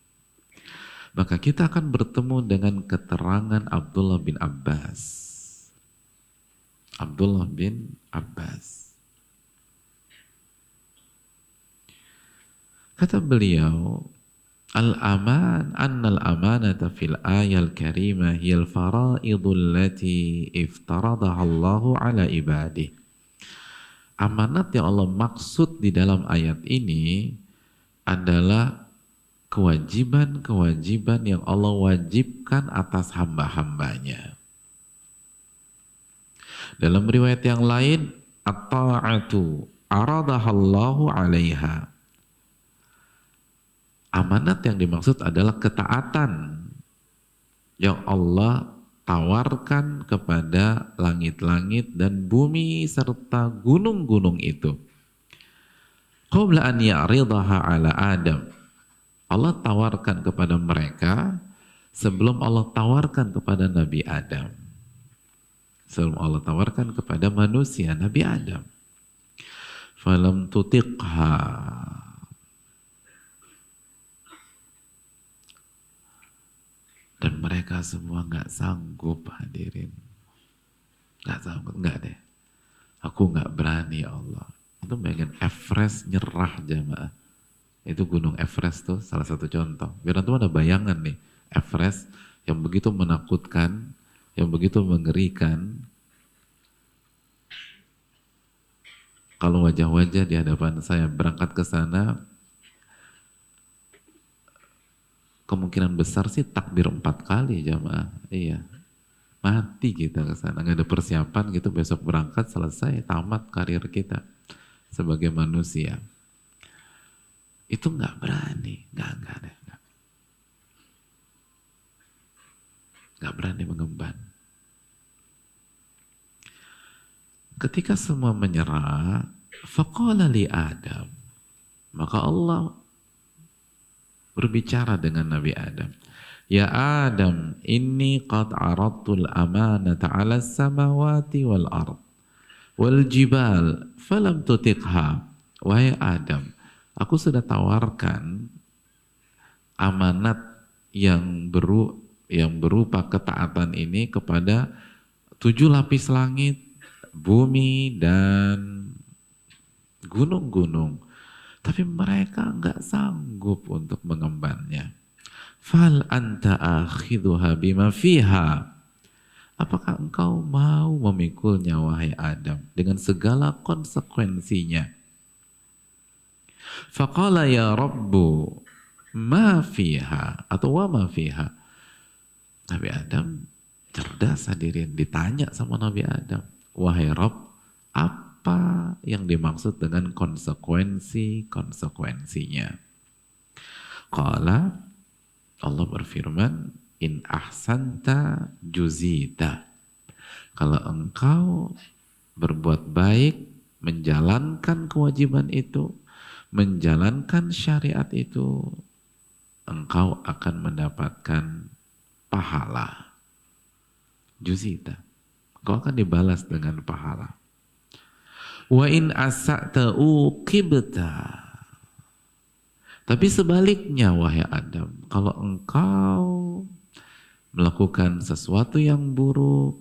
Maka kita akan bertemu dengan keterangan Abdullah bin Abbas. Abdullah bin Abbas. Kata beliau, Al-aman annal amanata fil ayal karimah hiyal faraidul lati iftaradaha Allahu ala ibadih. Amanat yang Allah maksud di dalam ayat ini adalah kewajiban-kewajiban yang Allah wajibkan atas hamba-hambanya. Dalam riwayat yang lain, at-ta'atu aradahallahu 'alaiha. Amanat yang dimaksud adalah ketaatan yang Allah tawarkan kepada langit-langit dan bumi serta gunung-gunung itu. Qabla an ya'ridaha ala Adam. Allah tawarkan kepada mereka sebelum Allah tawarkan kepada Nabi Adam. Sebelum Allah tawarkan kepada manusia Nabi Adam. Falam tutiqha Dan mereka semua nggak sanggup hadirin. Nggak sanggup, nggak deh. Aku nggak berani ya Allah. Itu pengen Everest nyerah jamaah. Itu gunung Everest tuh salah satu contoh. Biar nanti ada bayangan nih. Everest yang begitu menakutkan, yang begitu mengerikan. Kalau wajah-wajah di hadapan saya berangkat ke sana, kemungkinan besar sih takbir empat kali jamaah. Iya. Mati kita ke sana, nggak ada persiapan gitu besok berangkat selesai tamat karir kita sebagai manusia. Itu nggak berani, nggak nggak deh, nggak. Berani mengemban. Ketika semua menyerah, faqala li Adam. Maka Allah berbicara dengan Nabi Adam. Ya Adam, ini qad aradtul amanata ala samawati wal ard wal jibal falam tutiqha. Wahai Adam, aku sudah tawarkan amanat yang beru yang berupa ketaatan ini kepada tujuh lapis langit, bumi dan gunung-gunung. Tapi mereka nggak sanggup untuk mengembannya. Fal anta akhidhuha bima fiha. Apakah engkau mau memikulnya wahai Adam dengan segala konsekuensinya? Faqala ya Rabbu ma fiha atau wa ma fiha. Nabi Adam cerdas hadirin ditanya sama Nabi Adam, wahai Rabb, apa apa yang dimaksud dengan konsekuensi-konsekuensinya. Qala Allah berfirman, in ahsanta juzita. Kalau engkau berbuat baik, menjalankan kewajiban itu, menjalankan syariat itu, engkau akan mendapatkan pahala. Juzita. Engkau akan dibalas dengan pahala. Wa in asa'ta uqibta. Tapi sebaliknya wahai Adam, kalau engkau melakukan sesuatu yang buruk,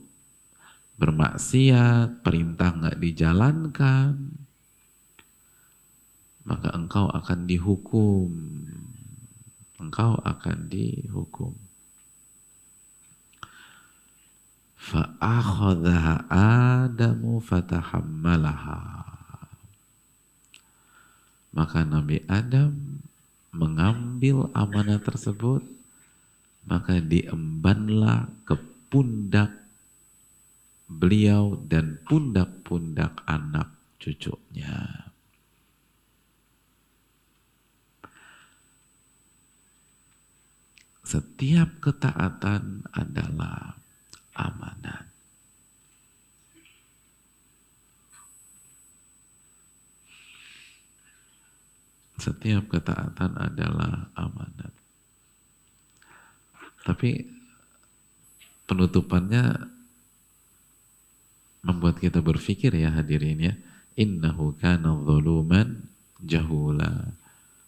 bermaksiat, perintah nggak dijalankan, maka engkau akan dihukum. Engkau akan dihukum. Fa'akhadha Adamu fatahammalaha. Maka Nabi Adam mengambil amanah tersebut, maka diembanlah ke pundak beliau dan pundak-pundak anak cucunya. Setiap ketaatan adalah amanat. Setiap ketaatan adalah amanat. Tapi penutupannya membuat kita berpikir ya hadirin ya. Innahu kana zuluman jahula.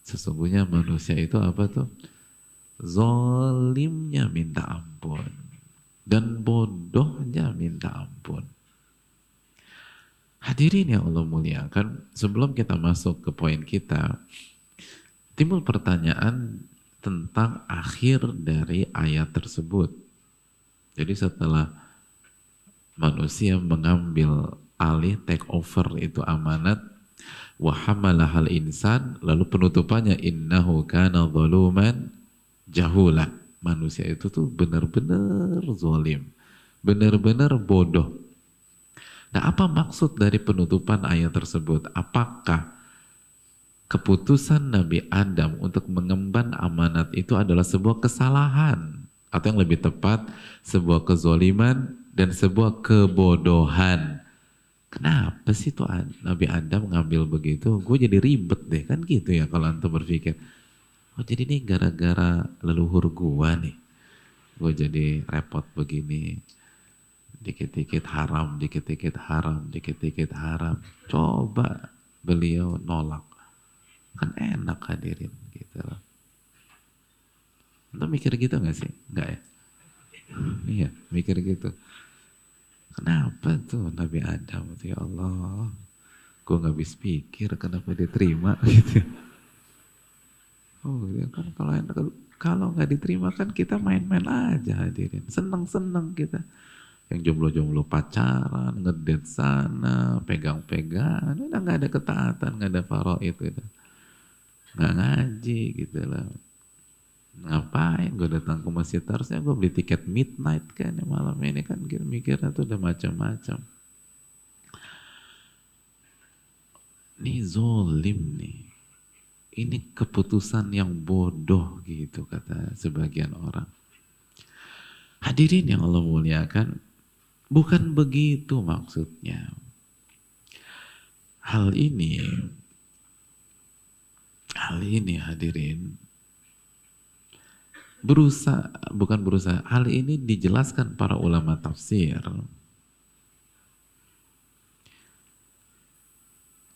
Sesungguhnya manusia itu apa tuh? Zolimnya minta ampun dan bodohnya minta ampun. Hadirin yang Allah muliakan, sebelum kita masuk ke poin kita, timbul pertanyaan tentang akhir dari ayat tersebut. Jadi setelah manusia mengambil alih take over itu amanat wahamalahal insan lalu penutupannya innahu kana zaluman jahula manusia itu tuh benar-benar zolim, benar-benar bodoh. Nah apa maksud dari penutupan ayat tersebut? Apakah keputusan Nabi Adam untuk mengemban amanat itu adalah sebuah kesalahan? Atau yang lebih tepat, sebuah kezoliman dan sebuah kebodohan. Kenapa sih tuh Nabi Adam mengambil begitu? Gue jadi ribet deh kan gitu ya kalau antum berpikir. Oh jadi ini gara-gara leluhur gue nih. Gue jadi repot begini. Dikit-dikit haram, dikit-dikit haram, dikit-dikit haram. Coba beliau nolak. Kan enak hadirin gitu loh. Antum mikir gitu gak sih? Enggak ya? Iya, mikir gitu. Kenapa tuh Nabi Adam ya Allah, gue nggak bisa pikir kenapa diterima gitu. Oh ya kan? Kalau kalau nggak diterima kan kita main-main aja hadirin, seneng-seneng kita. Yang jomblo-jomblo pacaran, ngedet sana, pegang-pegang, udah nggak ada ketaatan, nggak ada faraid itu, nggak ngaji gitu lah. Ngapain gue datang ke masjid? Harusnya gue beli tiket midnight kan ya malam ini kan mikirnya tuh udah macam-macam. Ini zolim nih ini keputusan yang bodoh gitu kata sebagian orang. Hadirin yang Allah muliakan bukan begitu maksudnya. Hal ini hal ini hadirin berusaha bukan berusaha hal ini dijelaskan para ulama tafsir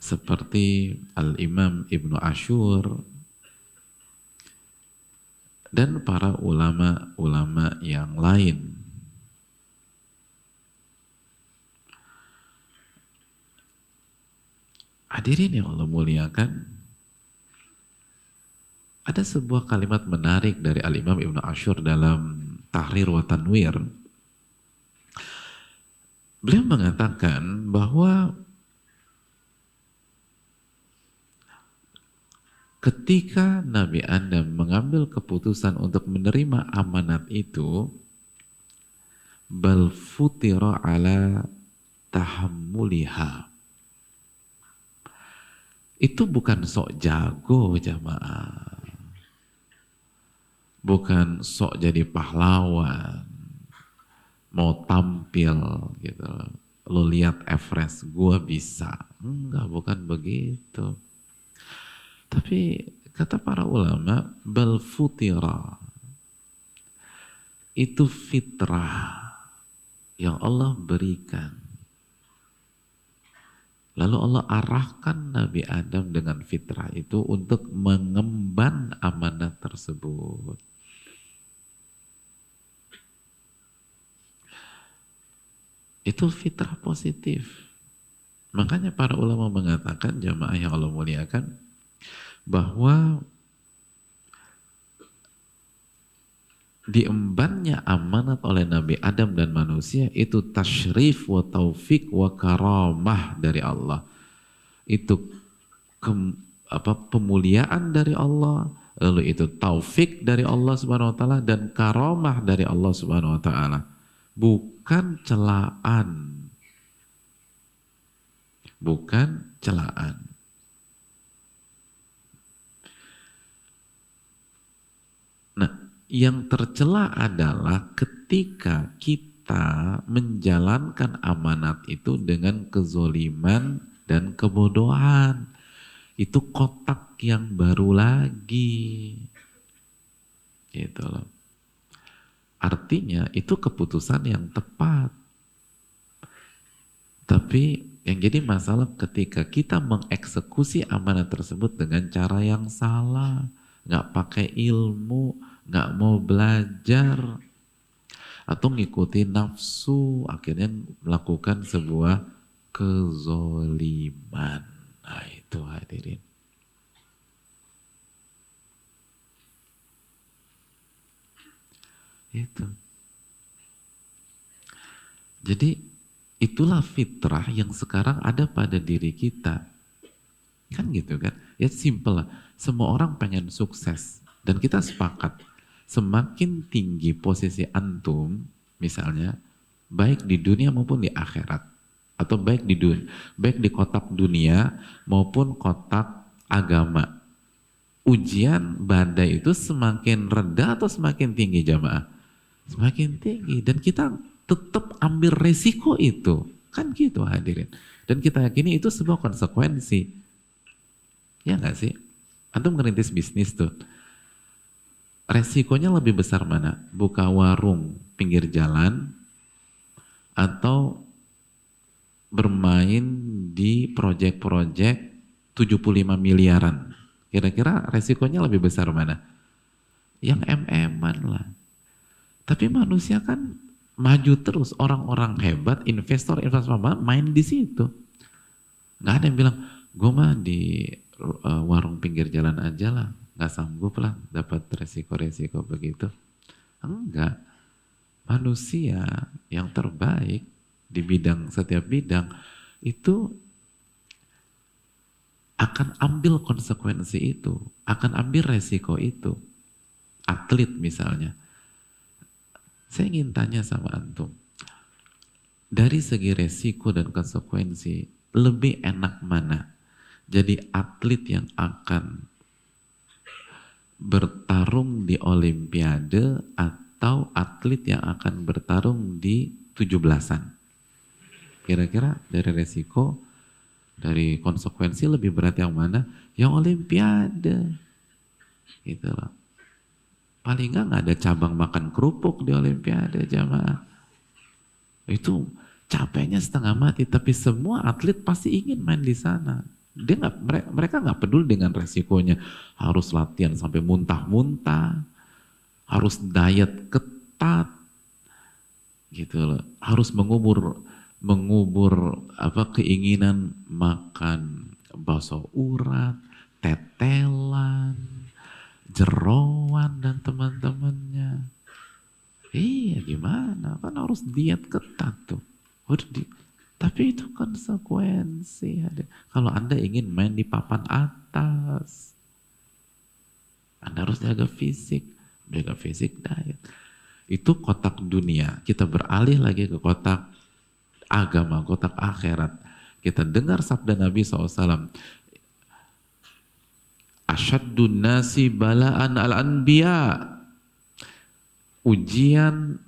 seperti Al-Imam Ibnu Ashur dan para ulama-ulama yang lain Hadirin yang Allah muliakan, ada sebuah kalimat menarik dari Al-Imam Ibn Ashur dalam Tahrir wa Tanwir. Beliau mengatakan bahwa ketika Nabi Adam mengambil keputusan untuk menerima amanat itu, bal futira ala tahammuliha. Itu bukan sok jago jamaah. Bukan sok jadi pahlawan. Mau tampil gitu. Lo lihat Everest gue bisa. Enggak bukan begitu tapi kata para ulama bal futira itu fitrah yang Allah berikan Lalu Allah arahkan Nabi Adam dengan fitrah itu untuk mengemban amanat tersebut. Itu fitrah positif. Makanya para ulama mengatakan jamaah yang Allah muliakan bahwa diembannya amanat oleh Nabi Adam dan manusia itu tashrif wa taufik wa karamah dari Allah. Itu ke, apa pemuliaan dari Allah, lalu itu taufik dari Allah Subhanahu wa taala dan karamah dari Allah Subhanahu wa taala bukan celaan. Bukan celaan. Nah, yang tercela adalah ketika kita menjalankan amanat itu dengan kezoliman dan kebodohan. Itu kotak yang baru lagi. Gitu loh. Artinya itu keputusan yang tepat. Tapi yang jadi masalah ketika kita mengeksekusi amanah tersebut dengan cara yang salah, nggak pakai ilmu, nggak mau belajar, atau ngikuti nafsu, akhirnya melakukan sebuah kezoliman. Nah itu hadirin. Itu. Jadi itulah fitrah yang sekarang ada pada diri kita. Kan gitu kan? Ya simple lah. Semua orang pengen sukses. Dan kita sepakat. Semakin tinggi posisi antum, misalnya, baik di dunia maupun di akhirat. atau baik di dunia, baik di kotak dunia maupun kotak agama. Ujian badai itu semakin rendah atau semakin tinggi jamaah? Semakin tinggi dan kita tetap ambil resiko itu. Kan gitu hadirin. Dan kita yakini itu sebuah konsekuensi. Ya nggak sih? Antum ngerintis bisnis tuh. Resikonya lebih besar mana? Buka warung pinggir jalan atau bermain di proyek-proyek 75 miliaran. Kira-kira resikonya lebih besar mana? Yang MM-an lah. Tapi manusia kan maju terus. Orang-orang hebat, investor-investor main di situ. Gak ada yang bilang, gue mah di uh, warung pinggir jalan aja lah. Gak sanggup lah dapat resiko-resiko begitu. Enggak. Manusia yang terbaik di bidang setiap bidang itu akan ambil konsekuensi itu, akan ambil resiko itu. Atlet misalnya. Saya ingin tanya sama antum. Dari segi resiko dan konsekuensi, lebih enak mana? Jadi atlet yang akan bertarung di olimpiade atau atlet yang akan bertarung di 17-an? Kira-kira dari resiko, dari konsekuensi lebih berat yang mana? Yang olimpiade. Gitu loh. Paling nggak nggak ada cabang makan kerupuk di olimpiade jamaah. Itu capeknya setengah mati, tapi semua atlet pasti ingin main di sana. Dia nggak mereka nggak peduli dengan resikonya harus latihan sampai muntah-muntah, harus diet ketat, gitu loh, harus mengubur mengubur apa keinginan makan bakso urat, tetelan, jeroan dan teman-temannya. Iya gimana? Kan harus diet ketat tuh. Tapi itu konsekuensi. Kalau Anda ingin main di papan atas, Anda harus jaga fisik, jaga fisik diet. Itu kotak dunia. Kita beralih lagi ke kotak agama, kotak akhirat. Kita dengar sabda Nabi SAW. Asyaddun nasi balaan al-anbiya. Ujian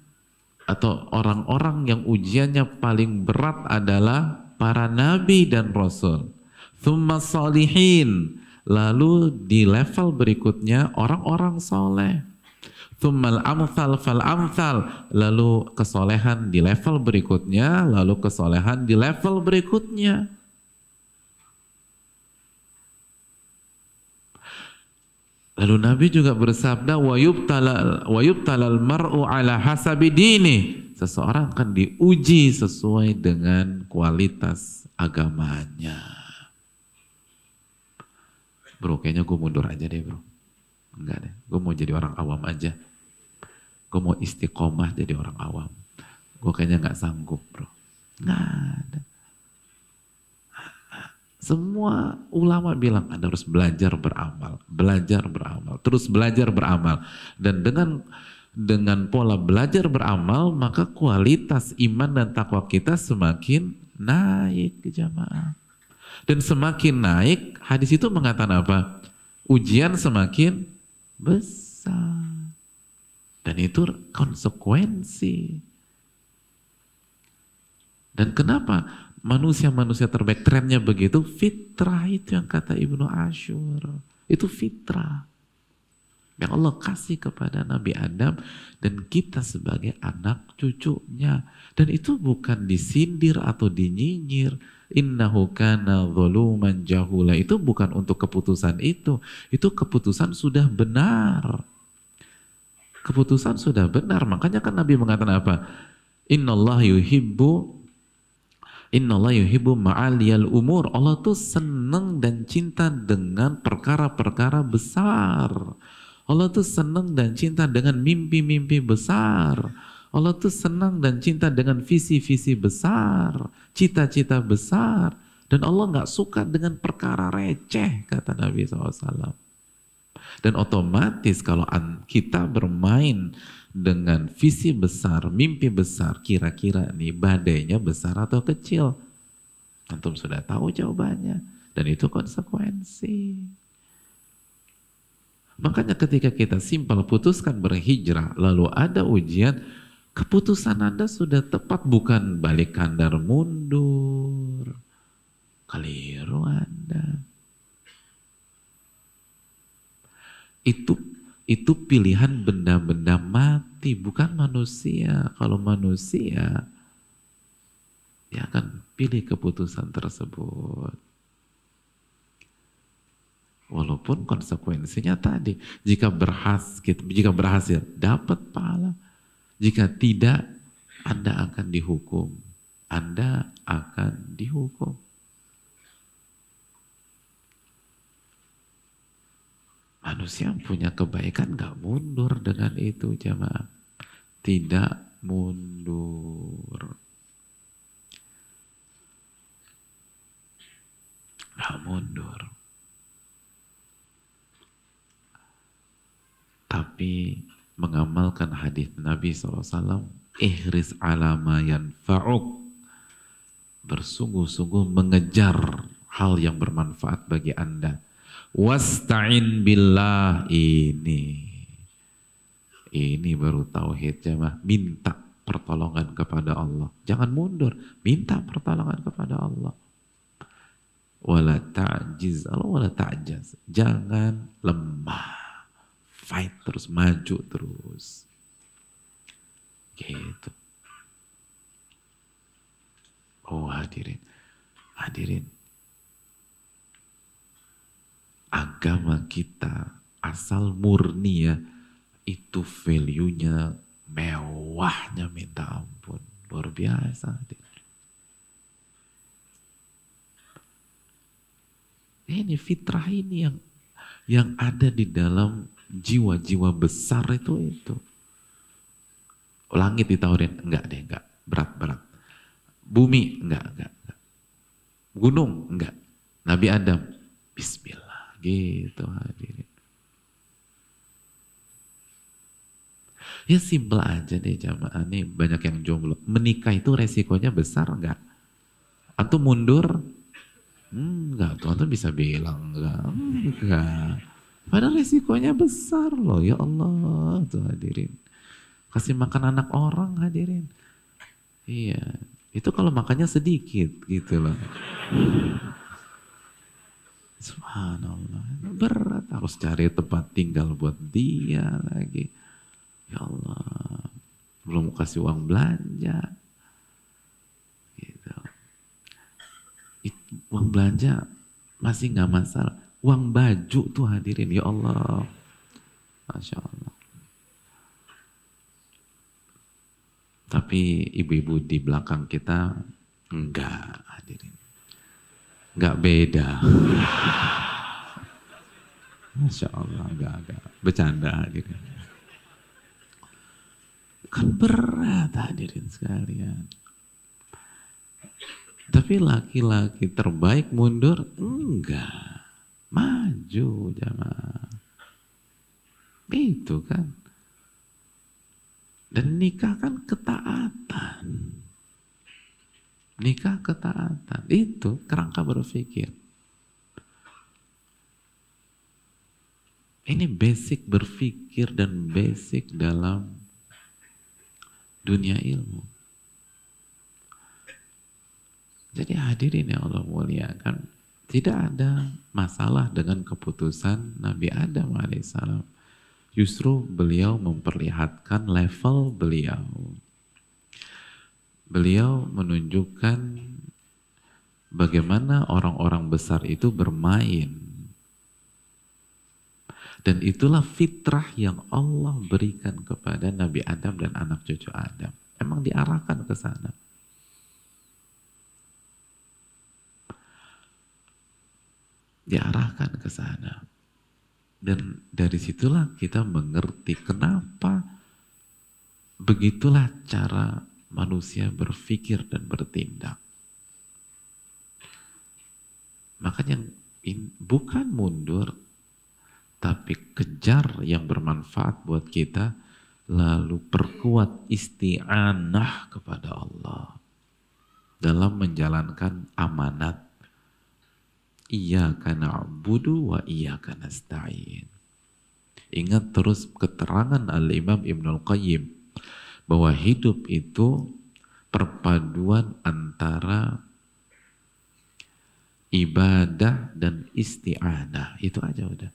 atau orang-orang yang ujiannya paling berat adalah para nabi dan rasul. Thumma salihin. Lalu di level berikutnya orang-orang soleh. Thummal amthal fal amthal. Lalu kesolehan di level berikutnya, lalu kesolehan di level berikutnya. Lalu Nabi juga bersabda wa yubtalal mar'u ala hasabi dini. Seseorang akan diuji sesuai dengan kualitas agamanya. Bro, kayaknya gue mundur aja deh bro. Enggak deh, gue mau jadi orang awam aja gue mau istiqomah jadi orang awam. Gue kayaknya nggak sanggup bro. Nggak ada. Semua ulama bilang Anda harus belajar beramal, belajar beramal, terus belajar beramal. Dan dengan dengan pola belajar beramal, maka kualitas iman dan takwa kita semakin naik ke jamaah. Dan semakin naik, hadis itu mengatakan apa? Ujian semakin besar. Dan itu konsekuensi. Dan kenapa manusia-manusia terbaik trennya begitu? Fitrah itu yang kata Ibnu Ashur. Itu fitrah. Yang Allah kasih kepada Nabi Adam dan kita sebagai anak cucunya. Dan itu bukan disindir atau dinyinyir. Innahu kana zuluman jahula. Itu bukan untuk keputusan itu. Itu keputusan sudah benar keputusan sudah benar. Makanya kan Nabi mengatakan apa? Innallah yuhibbu Innallah yuhibbu ma'aliyal umur. Allah tuh senang dan cinta dengan perkara-perkara besar. Allah tuh senang dan cinta dengan mimpi-mimpi besar. Allah tuh senang dan cinta dengan visi-visi besar, cita-cita besar. Dan Allah nggak suka dengan perkara receh, kata Nabi SAW. Dan otomatis kalau kita bermain dengan visi besar, mimpi besar, kira-kira nih badainya besar atau kecil? Antum sudah tahu jawabannya. Dan itu konsekuensi. Makanya ketika kita simpel putuskan berhijrah, lalu ada ujian, keputusan Anda sudah tepat bukan balik kandar mundur. Keliru Anda. Itu itu pilihan benda-benda mati, bukan manusia. Kalau manusia, ya akan pilih keputusan tersebut. Walaupun konsekuensinya tadi, jika berhasil, jika berhasil dapat pahala, jika tidak, Anda akan dihukum. Anda akan dihukum. Manusia punya kebaikan gak mundur dengan itu jemaah. Tidak mundur. Gak mundur. Tapi mengamalkan hadis Nabi SAW, ihris alama yanfa'uk. Bersungguh-sungguh mengejar hal yang bermanfaat bagi Anda Wasta'in billah ini. Ini baru tauhid jemaah. Minta pertolongan kepada Allah. Jangan mundur. Minta pertolongan kepada Allah. Wala ta'jiz. Allah wala ta'jaz. Jangan lemah. Fight terus. Maju terus. Gitu. Oh hadirin. Hadirin agama kita asal murni ya itu value-nya mewahnya minta ampun. Luar biasa ini fitrah ini yang yang ada di dalam jiwa-jiwa besar itu itu. Langit ditawarin enggak deh enggak. Berat berat. Bumi enggak enggak, enggak. gunung enggak. Nabi Adam Bismillah Gitu hadirin. Ya simpel aja deh jamaah nih banyak yang jomblo. Menikah itu resikonya besar enggak? Atau mundur? Enggak, tuh bisa bilang enggak. Enggak. Padahal resikonya besar loh ya Allah tuh hadirin. Kasih makan anak orang hadirin. Iya, itu kalau makannya sedikit gitu loh. Subhanallah. Berat harus cari tempat tinggal buat dia lagi. Ya Allah. Belum kasih uang belanja. Gitu. uang belanja masih nggak masalah. Uang baju tuh hadirin. Ya Allah. Masya Allah. Tapi ibu-ibu di belakang kita enggak hadirin nggak beda. Masya Allah, agak-agak bercanda gitu. Kan berat hadirin sekalian. Tapi laki-laki terbaik mundur? Enggak. Maju jamaah. Itu kan. Dan nikah kan ketaatan. Nikah ketaatan. Itu kerangka berpikir. Ini basic berpikir dan basic dalam dunia ilmu. Jadi hadirin yang Allah muliakan, tidak ada masalah dengan keputusan Nabi Adam alaihissalam. Justru beliau memperlihatkan level beliau beliau menunjukkan bagaimana orang-orang besar itu bermain. Dan itulah fitrah yang Allah berikan kepada Nabi Adam dan anak cucu Adam. Emang diarahkan ke sana. Diarahkan ke sana. Dan dari situlah kita mengerti kenapa begitulah cara manusia berpikir dan bertindak. Makanya in, bukan mundur, tapi kejar yang bermanfaat buat kita, lalu perkuat isti'anah kepada Allah. dalam menjalankan amanat. Iya karena budu wa iya karena stain. Ingat terus keterangan Al-Imam Ibnul Qayyim bahwa hidup itu perpaduan antara ibadah dan isti'adah. Itu aja udah.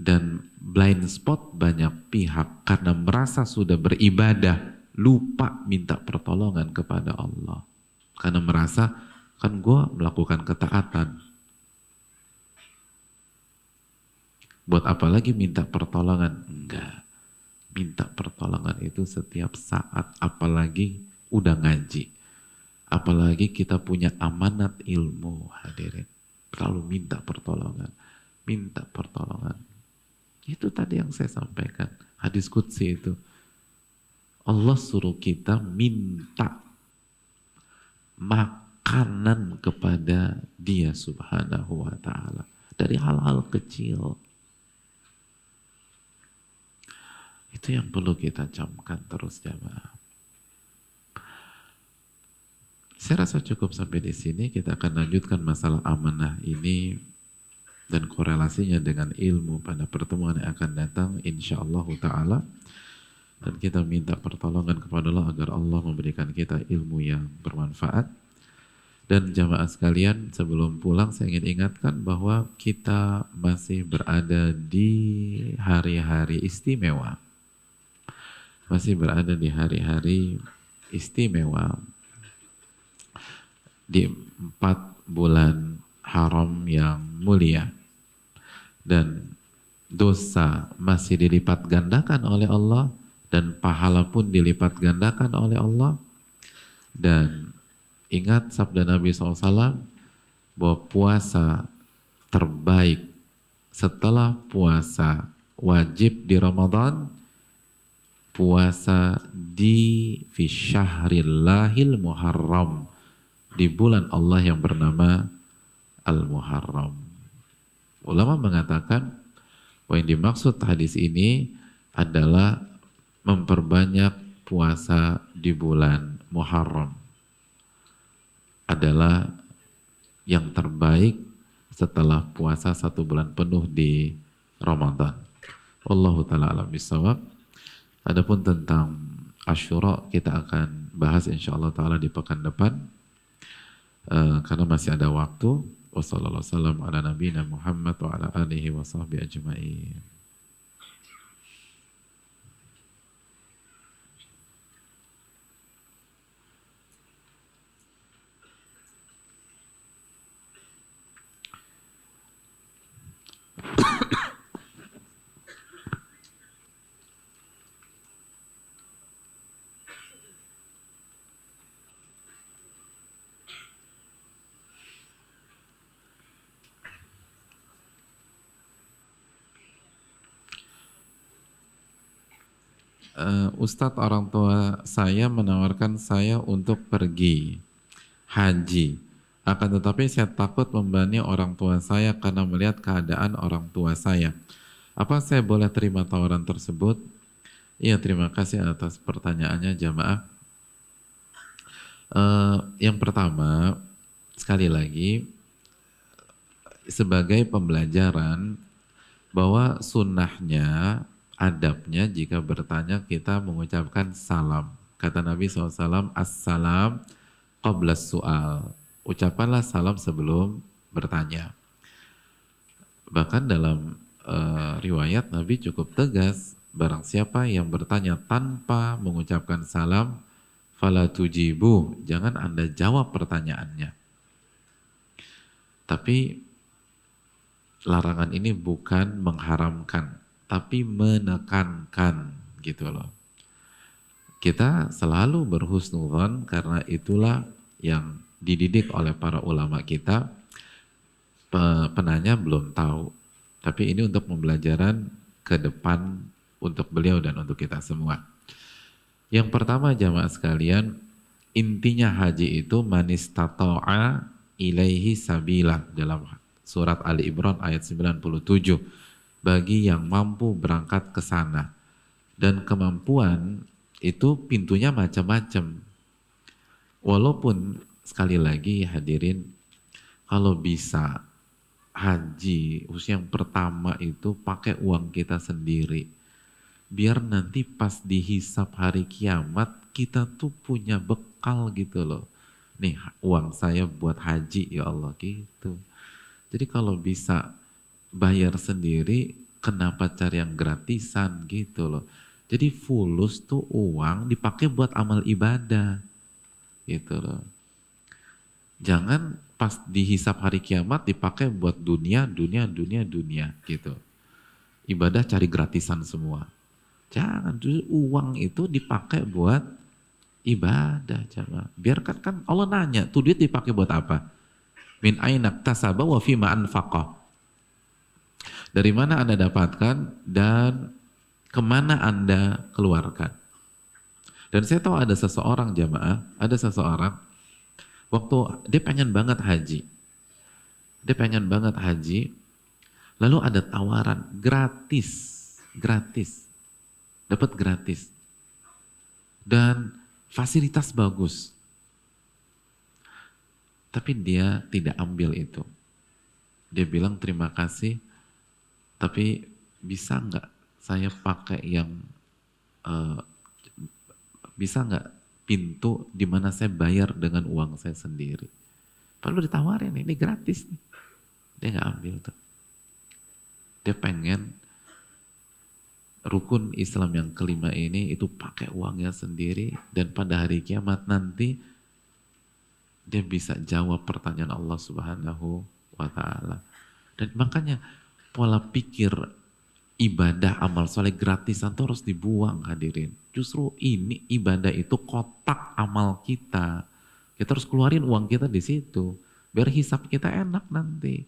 Dan blind spot banyak pihak karena merasa sudah beribadah, lupa minta pertolongan kepada Allah. Karena merasa, kan gue melakukan ketaatan. Buat apa lagi minta pertolongan? Enggak. Minta pertolongan itu setiap saat, apalagi udah ngaji. Apalagi kita punya amanat ilmu hadirin. Selalu minta pertolongan. Minta pertolongan. Itu tadi yang saya sampaikan. Hadis Qudsi itu. Allah suruh kita minta makanan kepada dia subhanahu wa ta'ala. Dari hal-hal kecil. Itu yang perlu kita camkan terus jamaah. Saya rasa cukup sampai di sini. Kita akan lanjutkan masalah amanah ini dan korelasinya dengan ilmu pada pertemuan yang akan datang insya Allah ta'ala dan kita minta pertolongan kepada Allah agar Allah memberikan kita ilmu yang bermanfaat dan jamaah sekalian sebelum pulang saya ingin ingatkan bahwa kita masih berada di hari-hari istimewa masih berada di hari-hari istimewa. Di empat bulan haram yang mulia. Dan dosa masih dilipat gandakan oleh Allah dan pahala pun dilipat gandakan oleh Allah. Dan ingat sabda Nabi SAW bahwa puasa terbaik setelah puasa wajib di Ramadan puasa di fi syahrillahil muharram di bulan Allah yang bernama Al-Muharram. Ulama mengatakan bahwa yang dimaksud hadis ini adalah memperbanyak puasa di bulan Muharram. Adalah yang terbaik setelah puasa satu bulan penuh di Ramadan. Allahu ta'ala alam bisawab. Adapun tentang Ashura kita akan bahas insya Allah ta'ala di pekan depan. Uh, karena masih ada waktu. Wassalamualaikum ala nabiyina Muhammad wa ala alihi uh, Ustadz orang tua saya menawarkan saya untuk pergi haji. Akan tetapi saya takut membani orang tua saya karena melihat keadaan orang tua saya. Apa saya boleh terima tawaran tersebut? Iya, terima kasih atas pertanyaannya jamaah. Uh, yang pertama, sekali lagi, sebagai pembelajaran bahwa sunnahnya adabnya jika bertanya kita mengucapkan salam. Kata Nabi SAW, Assalam qabla su'al. Ucapkanlah salam sebelum bertanya. Bahkan dalam uh, riwayat Nabi cukup tegas, barang siapa yang bertanya tanpa mengucapkan salam, fala tujibu, jangan Anda jawab pertanyaannya. Tapi larangan ini bukan mengharamkan tapi menekankan gitu loh. Kita selalu berhusnuzon karena itulah yang dididik oleh para ulama kita. Penanya belum tahu, tapi ini untuk pembelajaran ke depan untuk beliau dan untuk kita semua. Yang pertama jamaah sekalian, intinya haji itu manis tatoa ilaihi sabila dalam surat Ali Imran ayat 97 bagi yang mampu berangkat ke sana. Dan kemampuan itu pintunya macam-macam. walaupun sekali lagi hadirin kalau bisa haji khususnya yang pertama itu pakai uang kita sendiri biar nanti pas dihisap hari kiamat kita tuh punya bekal gitu loh nih uang saya buat haji ya Allah gitu jadi kalau bisa bayar sendiri kenapa cari yang gratisan gitu loh jadi fulus tuh uang dipakai buat amal ibadah gitu loh jangan pas dihisap hari kiamat dipakai buat dunia, dunia, dunia, dunia gitu. Ibadah cari gratisan semua. Jangan, uang itu dipakai buat ibadah. Jangan. Biarkan kan Allah nanya, tuh duit dipakai buat apa? Min ainak tasaba wa fima anfaqah. Dari mana Anda dapatkan dan ke mana Anda keluarkan. Dan saya tahu ada seseorang jamaah, ada seseorang waktu dia pengen banget haji. Dia pengen banget haji, lalu ada tawaran gratis, gratis, dapat gratis, dan fasilitas bagus. Tapi dia tidak ambil itu. Dia bilang terima kasih, tapi bisa nggak saya pakai yang uh, bisa nggak pintu di mana saya bayar dengan uang saya sendiri. Padahal ditawarin, ini gratis nih. Dia nggak ambil tuh. Dia pengen rukun Islam yang kelima ini itu pakai uangnya sendiri dan pada hari kiamat nanti dia bisa jawab pertanyaan Allah Subhanahu wa taala. Dan makanya pola pikir ibadah amal soleh gratisan itu harus dibuang hadirin. Justru ini ibadah itu kotak amal kita. Kita harus keluarin uang kita di situ. Biar hisap kita enak nanti.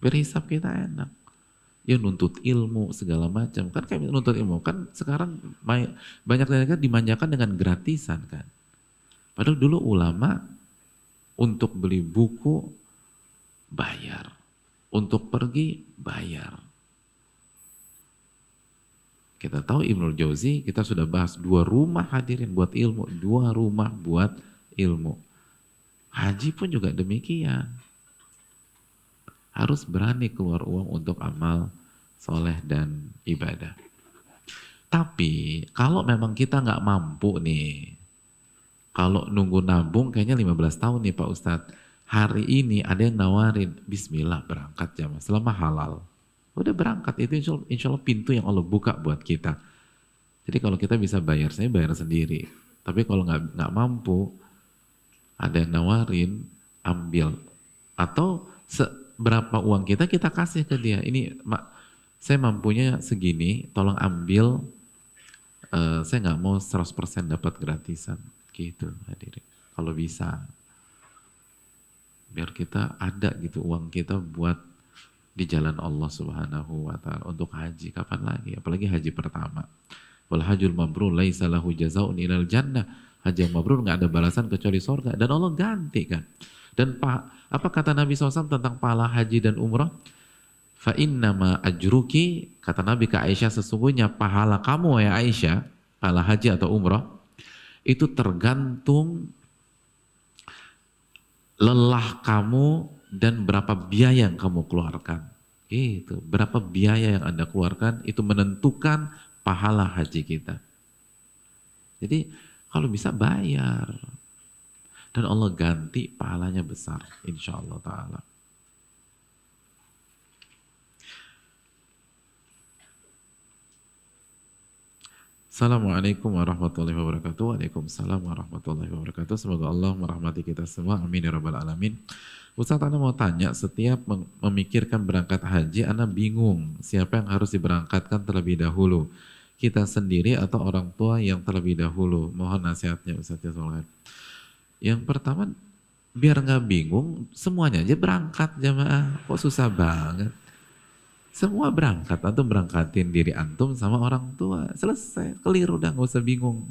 Biar hisap kita enak. Ya nuntut ilmu segala macam. Kan kayak nuntut ilmu. Kan sekarang banyak negara dimanjakan dengan gratisan kan. Padahal dulu ulama untuk beli buku bayar. Untuk pergi bayar kita tahu Ibnu Jauzi, kita sudah bahas dua rumah hadirin buat ilmu, dua rumah buat ilmu. Haji pun juga demikian. Harus berani keluar uang untuk amal soleh dan ibadah. Tapi kalau memang kita nggak mampu nih, kalau nunggu nabung kayaknya 15 tahun nih Pak Ustadz. Hari ini ada yang nawarin, Bismillah berangkat jamaah selama halal Udah berangkat itu insya Allah, insya Allah pintu yang Allah buka buat kita. Jadi kalau kita bisa bayar, saya bayar sendiri. Tapi kalau nggak nggak mampu, ada yang nawarin, ambil. Atau seberapa uang kita kita kasih ke dia. Ini mak, saya mampunya segini, tolong ambil. Uh, saya nggak mau 100% dapat gratisan, gitu hadirin. Kalau bisa, biar kita ada gitu uang kita buat di jalan Allah Subhanahu wa taala. Untuk haji kapan lagi? Apalagi haji pertama. Wal hajul mabrur laisa lahu jazaa'un ilal jannah. Haji yang mabrur nggak ada balasan kecuali surga dan Allah ganti kan? Dan pak apa kata Nabi SAW tentang pahala haji dan umrah? Fa innama ajruki kata Nabi ke Aisyah sesungguhnya pahala kamu ya Aisyah pahala haji atau umrah itu tergantung lelah kamu dan berapa biaya yang kamu keluarkan. Itu, berapa biaya yang Anda keluarkan itu menentukan pahala haji kita. Jadi kalau bisa bayar. Dan Allah ganti pahalanya besar insya Allah ta'ala. Assalamualaikum warahmatullahi wabarakatuh. Waalaikumsalam warahmatullahi wabarakatuh. Semoga Allah merahmati kita semua. Amin ya rabbal alamin. Ustaz Anda mau tanya, setiap memikirkan berangkat haji, Anda bingung siapa yang harus diberangkatkan terlebih dahulu. Kita sendiri atau orang tua yang terlebih dahulu. Mohon nasihatnya Ustaz Yasoleh. Yang pertama, biar nggak bingung, semuanya aja berangkat jamaah. Kok susah banget? Semua berangkat, antum berangkatin diri antum sama orang tua. Selesai, keliru udah nggak usah bingung.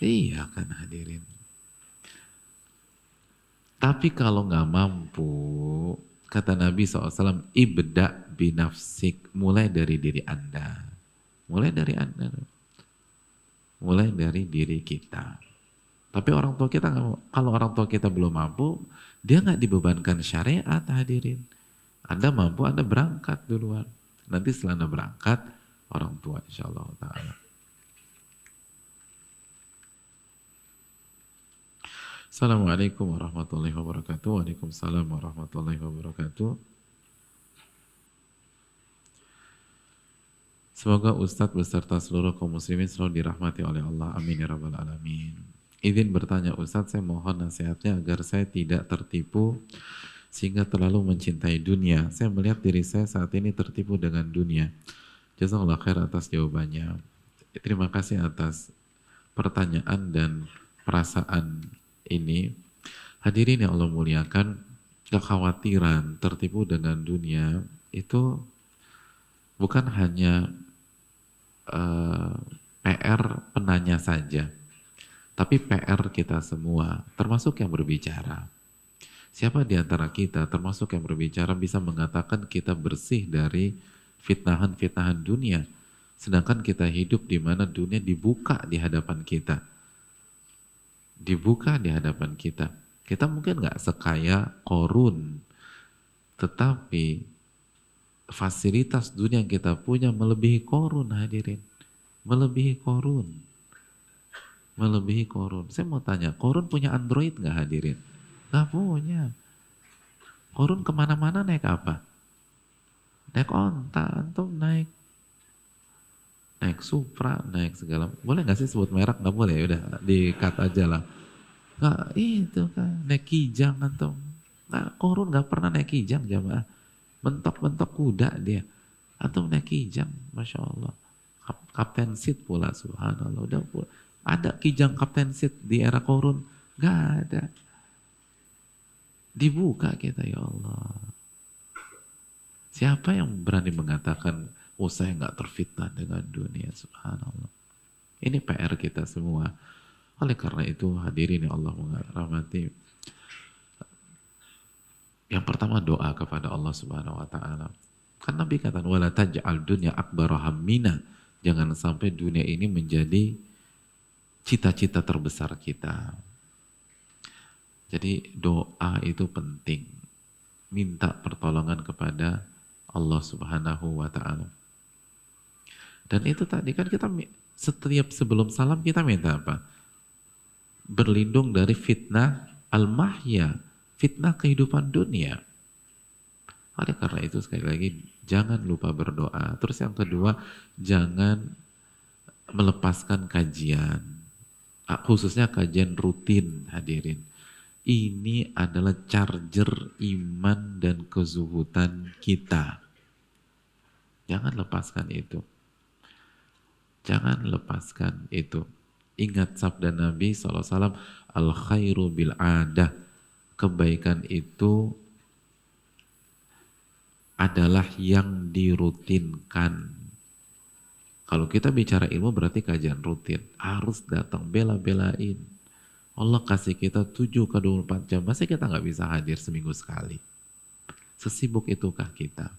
Iya kan hadirin. Tapi kalau nggak mampu, kata Nabi SAW, ibda binafsik, mulai dari diri Anda. Mulai dari Anda. Mulai dari diri kita. Tapi orang tua kita kalau orang tua kita belum mampu, dia nggak dibebankan syariat hadirin. Anda mampu, Anda berangkat duluan. Nanti setelah Anda berangkat, orang tua insya Allah ta'ala. Assalamualaikum warahmatullahi wabarakatuh. Waalaikumsalam warahmatullahi wabarakatuh. Semoga Ustadz beserta seluruh kaum muslimin selalu dirahmati oleh Allah. Amin ya rabbal alamin. Izin bertanya Ustadz, saya mohon nasihatnya agar saya tidak tertipu sehingga terlalu mencintai dunia. Saya melihat diri saya saat ini tertipu dengan dunia. Jazakallah khair atas jawabannya. Terima kasih atas pertanyaan dan perasaan ini. Hadirin yang Allah muliakan, kekhawatiran tertipu dengan dunia itu bukan hanya uh, eh, PR penanya saja tapi PR kita semua, termasuk yang berbicara. Siapa di antara kita, termasuk yang berbicara, bisa mengatakan kita bersih dari fitnahan-fitnahan dunia, sedangkan kita hidup di mana dunia dibuka di hadapan kita, dibuka di hadapan kita. Kita mungkin nggak sekaya korun, tetapi fasilitas dunia yang kita punya melebihi korun hadirin, melebihi korun melebihi korun. Saya mau tanya, korun punya Android nggak hadirin? Nggak punya. Korun ke mana-mana naik apa? Naik onta, antum naik naik Supra, naik segala. Boleh nggak sih sebut merek? Nggak boleh, udah dikat aja lah. Nggak, itu kan naik kijang antum. Nggak, korun nggak pernah naik kijang jamaah. Mentok-mentok kuda dia. Antum naik kijang, masya Allah. Kapten seat pula, subhanallah. Udah pula ada kijang Kapten Sid di era korun? Gak ada. Dibuka kita ya Allah. Siapa yang berani mengatakan, oh saya nggak terfitnah dengan dunia, subhanallah. Ini PR kita semua. Oleh karena itu hadirin yang Allah menghormati. Yang pertama doa kepada Allah subhanahu wa ta'ala. Kan Nabi kata, wala taj'al dunya akbar hammina. Jangan sampai dunia ini menjadi cita-cita terbesar kita. Jadi doa itu penting. Minta pertolongan kepada Allah Subhanahu wa taala. Dan itu tadi kan kita setiap sebelum salam kita minta apa? Berlindung dari fitnah al-mahya, fitnah kehidupan dunia. Oleh karena itu sekali lagi jangan lupa berdoa. Terus yang kedua, jangan melepaskan kajian Ah, khususnya kajian rutin hadirin. Ini adalah charger iman dan kezuhutan kita. Jangan lepaskan itu. Jangan lepaskan itu. Ingat sabda Nabi SAW, al khairu bil adah. Kebaikan itu adalah yang dirutinkan kalau kita bicara ilmu berarti kajian rutin. Harus datang bela-belain. Allah kasih kita 7 ke 24 jam. Masa kita nggak bisa hadir seminggu sekali? Sesibuk itukah kita?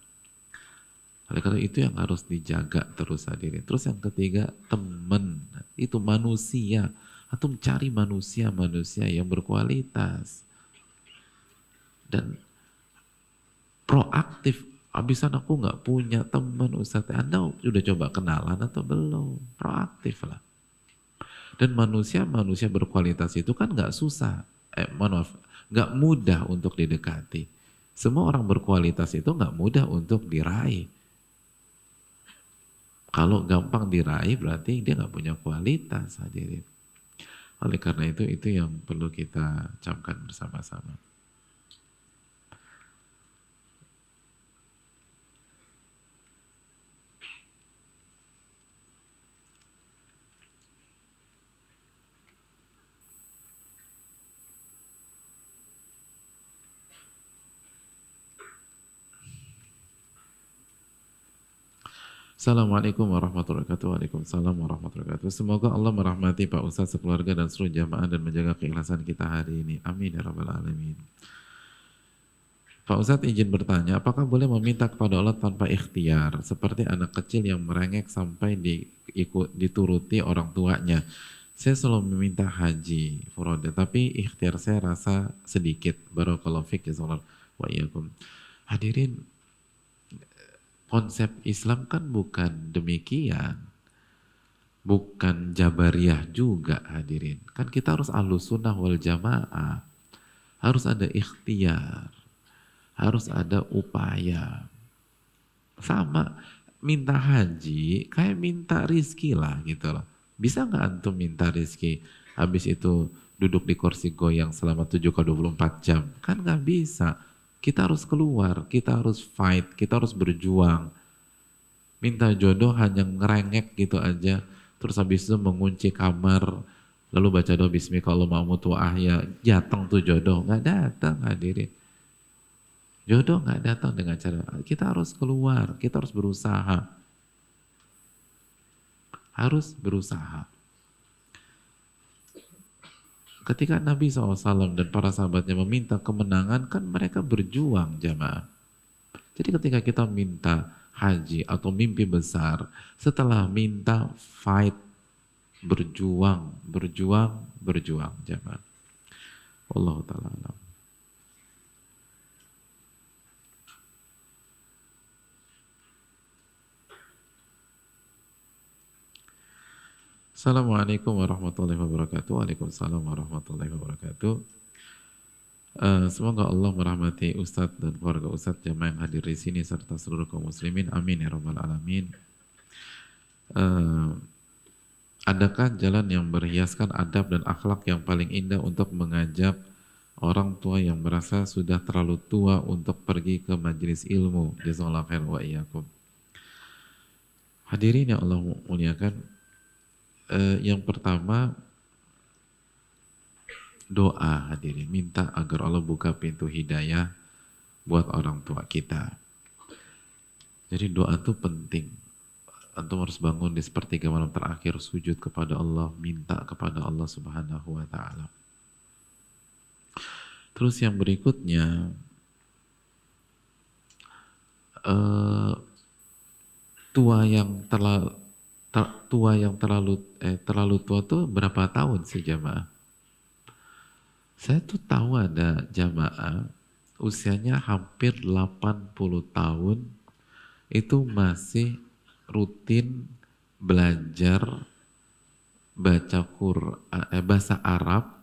Oleh karena itu yang harus dijaga terus hadirin. Terus yang ketiga, teman. Itu manusia. Atau mencari manusia-manusia yang berkualitas. Dan proaktif Abisan aku nggak punya teman Ustadz. Anda sudah coba kenalan atau belum? Proaktif lah. Dan manusia-manusia berkualitas itu kan nggak susah. Eh, maaf, nggak mudah untuk didekati. Semua orang berkualitas itu nggak mudah untuk diraih. Kalau gampang diraih berarti dia nggak punya kualitas hadirin. Oleh karena itu itu yang perlu kita camkan bersama-sama. Assalamualaikum warahmatullahi wabarakatuh. Waalaikumsalam warahmatullahi wabarakatuh. Semoga Allah merahmati Pak Ustaz sekeluarga dan seluruh jamaah dan menjaga keikhlasan kita hari ini. Amin ya rabbal alamin. Pak Ustaz izin bertanya, apakah boleh meminta kepada Allah tanpa ikhtiar, seperti anak kecil yang merengek sampai diikut, dituruti orang tuanya, Saya selalu meminta haji furoda, tapi ikhtiar saya rasa sedikit. Barakallahu fiqh ya wa. Hadirin, konsep Islam kan bukan demikian. Bukan jabariyah juga hadirin. Kan kita harus ahlus sunnah wal jamaah. Harus ada ikhtiar. Harus ada upaya. Sama, minta haji kayak minta rizki lah gitu loh bisa nggak antum minta rezeki habis itu duduk di kursi goyang selama 7 ke 24 jam? Kan nggak bisa. Kita harus keluar, kita harus fight, kita harus berjuang. Minta jodoh hanya ngerengek gitu aja. Terus habis itu mengunci kamar, lalu baca doa bismillah kalau mau mutu ahya, jateng tuh jodoh. Nggak datang hadirin. Jodoh nggak datang dengan cara, kita harus keluar, kita harus berusaha harus berusaha. Ketika Nabi SAW dan para sahabatnya meminta kemenangan, kan mereka berjuang jamaah. Jadi ketika kita minta haji atau mimpi besar, setelah minta fight, berjuang, berjuang, berjuang jamaah. Allah Ta'ala Assalamualaikum warahmatullahi wabarakatuh. Waalaikumsalam warahmatullahi wabarakatuh. Uh, semoga Allah merahmati Ustadz dan keluarga Ustadz jamaah yang hadir di sini serta seluruh kaum muslimin. Amin ya rabbal alamin. Uh, adakah jalan yang berhiaskan adab dan akhlak yang paling indah untuk mengajak orang tua yang merasa sudah terlalu tua untuk pergi ke majelis ilmu? Jazakallahu khair wa iyyakum. Hadirin yang Allah muliakan, eh, yang pertama doa hadirin. Minta agar Allah buka pintu hidayah buat orang tua kita. Jadi doa itu penting. Antum harus bangun di sepertiga malam terakhir sujud kepada Allah minta kepada Allah subhanahu wa ta'ala. Terus yang berikutnya uh, tua yang tua yang terlalu eh, terlalu tua tuh berapa tahun sih jamaah? Saya tuh tahu ada jamaah usianya hampir 80 tahun itu masih rutin belajar baca Quran eh, bahasa Arab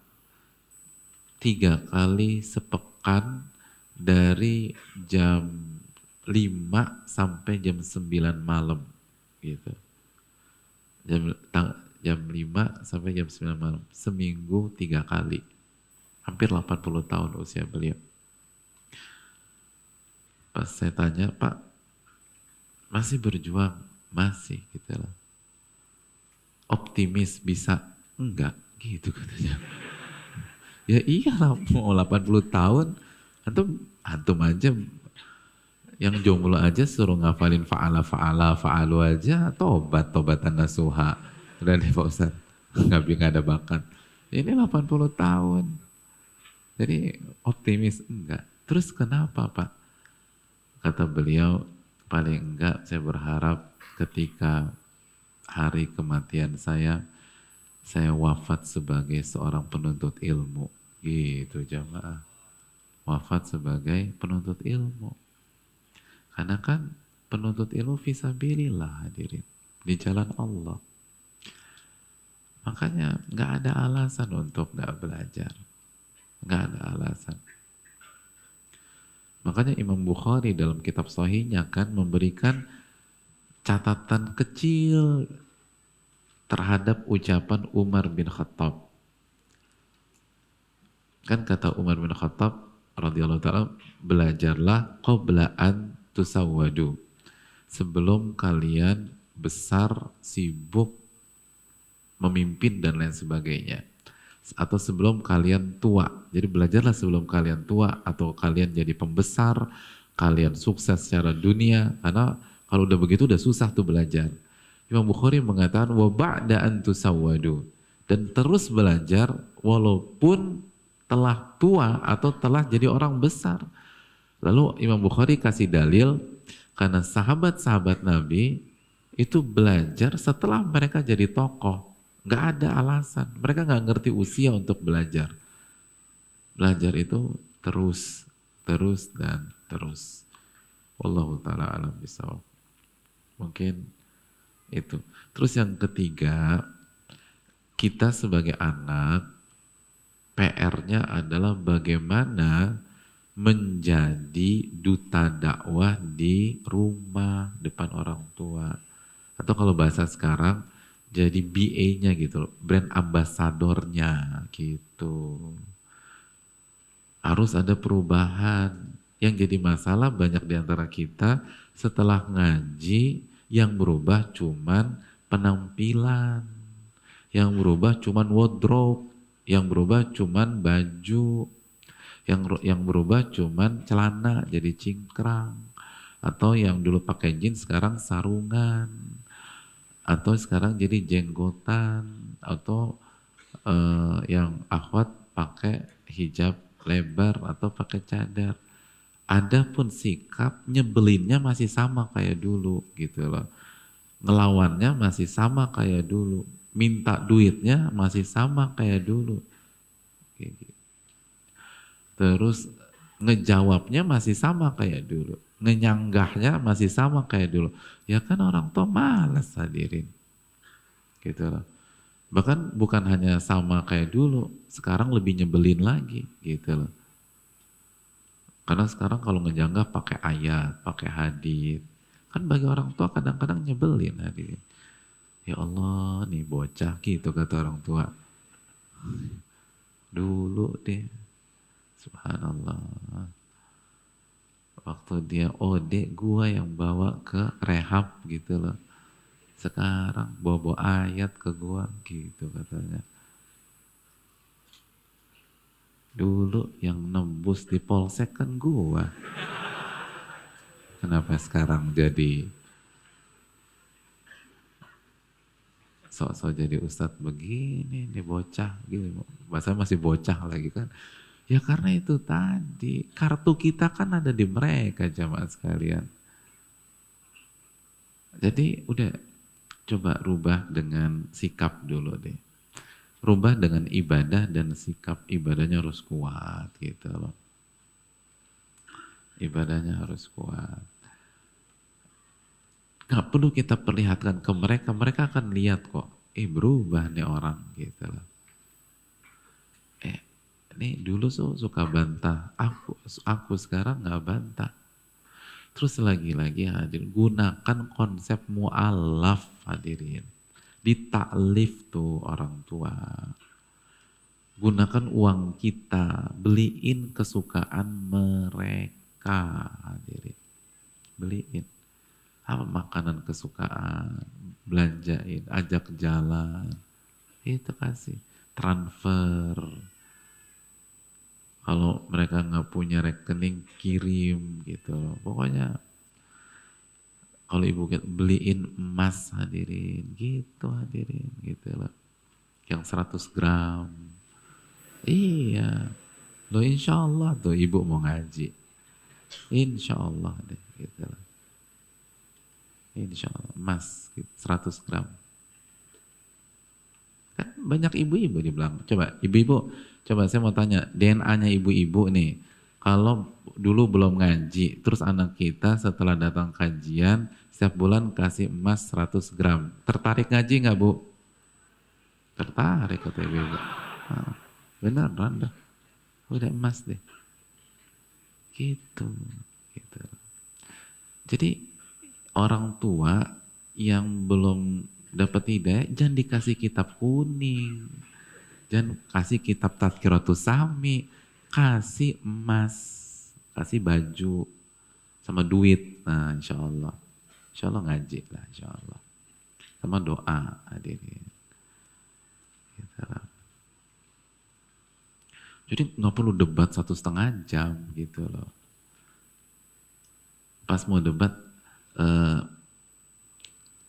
tiga kali sepekan dari jam 5 sampai jam 9 malam gitu jam jam 5 sampai jam 9 malam. Seminggu tiga kali. Hampir 80 tahun usia beliau. Pas saya tanya pak masih berjuang? Masih gitu lah. Optimis bisa? Enggak gitu katanya. Ya iyalah mau 80 tahun antum antum aja yang jomblo aja suruh ngafalin fa'ala fa'ala fa'alu aja tobat tobatan nasuha. Udah deh Pak Ustaz. Nggak, nggak ada bakat. Ini 80 tahun. Jadi optimis enggak. Terus kenapa Pak? Kata beliau, paling enggak saya berharap ketika hari kematian saya, saya wafat sebagai seorang penuntut ilmu. Gitu jamaah. Wafat sebagai penuntut ilmu. Karena kan penuntut ilmu visabilillah hadirin. Di jalan Allah. Makanya nggak ada alasan untuk nggak belajar. Nggak ada alasan. Makanya Imam Bukhari dalam kitab sahihnya kan memberikan catatan kecil terhadap ucapan Umar bin Khattab. Kan kata Umar bin Khattab radhiyallahu taala belajarlah qabla an tusawwadu. Sebelum kalian besar, sibuk, memimpin dan lain sebagainya. Atau sebelum kalian tua. Jadi belajarlah sebelum kalian tua atau kalian jadi pembesar, kalian sukses secara dunia. Karena kalau udah begitu udah susah tuh belajar. Imam Bukhari mengatakan wa ba'da an dan terus belajar walaupun telah tua atau telah jadi orang besar. Lalu Imam Bukhari kasih dalil karena sahabat-sahabat Nabi itu belajar setelah mereka jadi tokoh. Nggak ada alasan. Mereka nggak ngerti usia untuk belajar. Belajar itu terus, terus dan terus. Wallahu taala alam bisawab. Mungkin itu. Terus yang ketiga, kita sebagai anak PR-nya adalah bagaimana menjadi duta dakwah di rumah depan orang tua. Atau kalau bahasa sekarang jadi BA-nya gitu loh, brand ambasadornya gitu. Harus ada perubahan. Yang jadi masalah banyak di antara kita setelah ngaji yang berubah cuman penampilan. Yang berubah cuman wardrobe, yang berubah cuman baju, yang yang berubah cuman celana jadi cingkrang atau yang dulu pakai jeans sekarang sarungan atau sekarang jadi jenggotan atau uh, yang akhwat pakai hijab lebar atau pakai cadar. Adapun sikap nyebelinnya masih sama kayak dulu gitu loh. Ngelawannya masih sama kayak dulu. Minta duitnya masih sama kayak dulu. Gitu. Terus ngejawabnya masih sama kayak dulu. Ngenyanggahnya masih sama kayak dulu. Ya kan orang tua malas hadirin. Gitu loh. Bahkan bukan hanya sama kayak dulu, sekarang lebih nyebelin lagi gitu loh. Karena sekarang kalau ngejanggah pakai ayat, pakai hadis, kan bagi orang tua kadang-kadang nyebelin hadirin. Ya Allah, nih bocah gitu kata orang tua. Dulu deh, subhanallah. Waktu dia ode, gua yang bawa ke rehab gitu loh sekarang bawa-bawa ayat ke gua gitu katanya. Dulu yang nembus di polsek kan gua. Kenapa sekarang jadi sok-sok jadi ustadz begini, nih bocah gini. Bahasa masih bocah lagi kan. Ya karena itu tadi, kartu kita kan ada di mereka jamaah sekalian. Jadi udah Coba rubah dengan sikap dulu deh. Rubah dengan ibadah dan sikap ibadahnya harus kuat gitu loh. Ibadahnya harus kuat. Gak perlu kita perlihatkan ke mereka, mereka akan lihat kok. Eh berubah nih orang gitu loh. Ini dulu so, suka bantah, aku aku sekarang nggak bantah Terus lagi-lagi hadir, gunakan konsep mu'alaf hadirin. Ditaklif tuh orang tua. Gunakan uang kita, beliin kesukaan mereka hadirin. Beliin. Apa makanan kesukaan, belanjain, ajak jalan. Itu kasih. Transfer kalau mereka nggak punya rekening kirim gitu. Pokoknya kalau ibu beliin emas hadirin. Gitu hadirin. Gitu loh yang 100 gram. Iya. Lo insya Allah tuh ibu mau ngaji. Insya Allah deh gitu loh insya Allah emas gitu, 100 gram. Kan banyak ibu-ibu dibilang coba ibu-ibu Coba saya mau tanya, DNA-nya ibu-ibu nih, kalau dulu belum ngaji, terus anak kita setelah datang kajian, setiap bulan kasih emas 100 gram. Tertarik ngaji nggak bu? Tertarik kata ibu-ibu. Nah, benar, Randa. Udah emas deh. Gitu. gitu. Jadi orang tua yang belum dapat hidayah, jangan dikasih kitab kuning dan kasih kitab Tadkiratus Sami, kasih emas, kasih baju, sama duit. Nah insya Allah. Insya Allah ngaji lah insya Allah. Sama doa hadirin. Gitu Jadi nggak perlu debat satu setengah jam gitu loh. Pas mau debat, uh,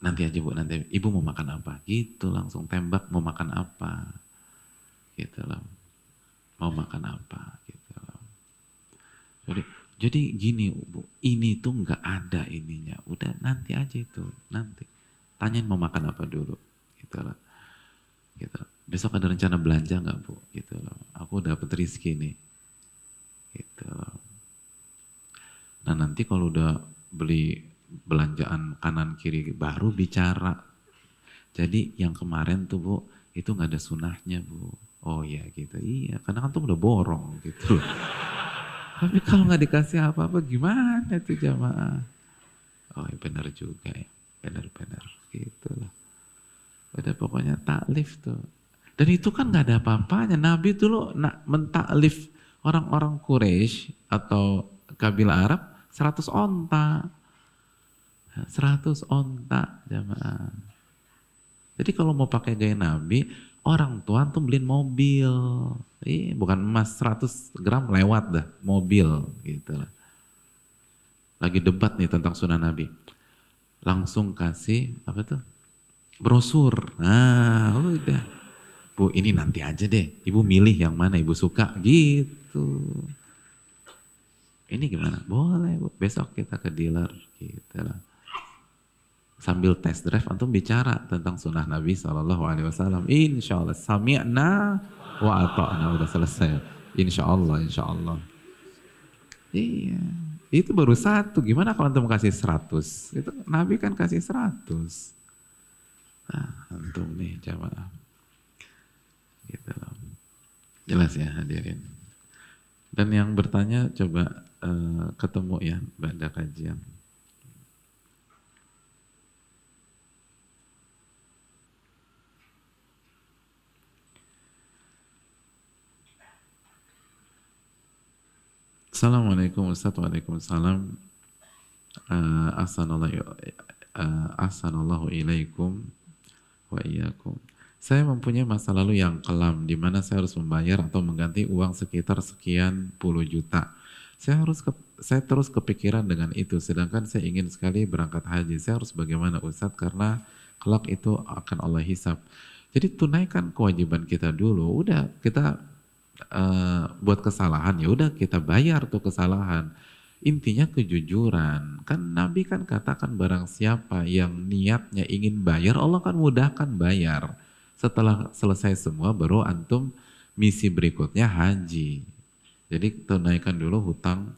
nanti aja bu, nanti ibu mau makan apa? Gitu langsung tembak mau makan apa gitu loh. Mau makan apa gitu loh. Jadi jadi gini Bu, ini tuh nggak ada ininya. Udah nanti aja itu, nanti. Tanyain mau makan apa dulu gitu loh. Gitu. Besok ada rencana belanja nggak bu? Gitu loh. Aku dapat rizki nih. Gitu loh. Nah nanti kalau udah beli belanjaan kanan kiri baru bicara. Jadi yang kemarin tuh bu itu nggak ada sunahnya bu. Oh iya gitu. Iya karena kan tuh udah borong gitu. Tapi kalau nggak dikasih apa-apa gimana tuh jamaah? Oh ya benar juga ya. Benar-benar gitu loh. Udah pokoknya taklif tuh. Dan itu kan nggak ada apa-apanya. Nabi dulu nak mentaklif orang-orang Quraisy atau kabilah Arab 100 onta. 100 onta jamaah. Jadi kalau mau pakai gaya Nabi, orang tua tuh beliin mobil. Eh, bukan emas 100 gram lewat dah, mobil gitu lah. Lagi debat nih tentang sunnah Nabi. Langsung kasih apa tuh? Brosur. Nah, udah. Bu, ini nanti aja deh. Ibu milih yang mana ibu suka gitu. Ini gimana? Boleh bu, besok kita ke dealer gitu lah. Sambil test drive antum bicara tentang sunnah Nabi Shallallahu Alaihi Wasallam. Insya Allah sami'na wa ata'na udah selesai. Insya Allah, insya Allah. Iya, itu baru satu. Gimana kalau antum kasih seratus? Itu Nabi kan kasih seratus. Nah, antum nih jamaah. Gitu loh. Jelas ya hadirin. Dan yang bertanya coba uh, ketemu ya pada kajian. Assalamualaikum Ustaz, Waalaikumsalam. Uh, Assalamualaikum uh, ilaikum wa iyyakum. Saya mempunyai masa lalu yang kelam di mana saya harus membayar atau mengganti uang sekitar sekian puluh juta. Saya harus ke, saya terus kepikiran dengan itu sedangkan saya ingin sekali berangkat haji. Saya harus bagaimana Ustaz karena kelak itu akan Allah hisap. Jadi tunaikan kewajiban kita dulu. Udah kita uh, buat kesalahan ya udah kita bayar tuh kesalahan. Intinya kejujuran. Kan Nabi kan katakan barang siapa yang niatnya ingin bayar Allah kan mudahkan bayar. Setelah selesai semua baru antum misi berikutnya haji. Jadi tunaikan dulu hutang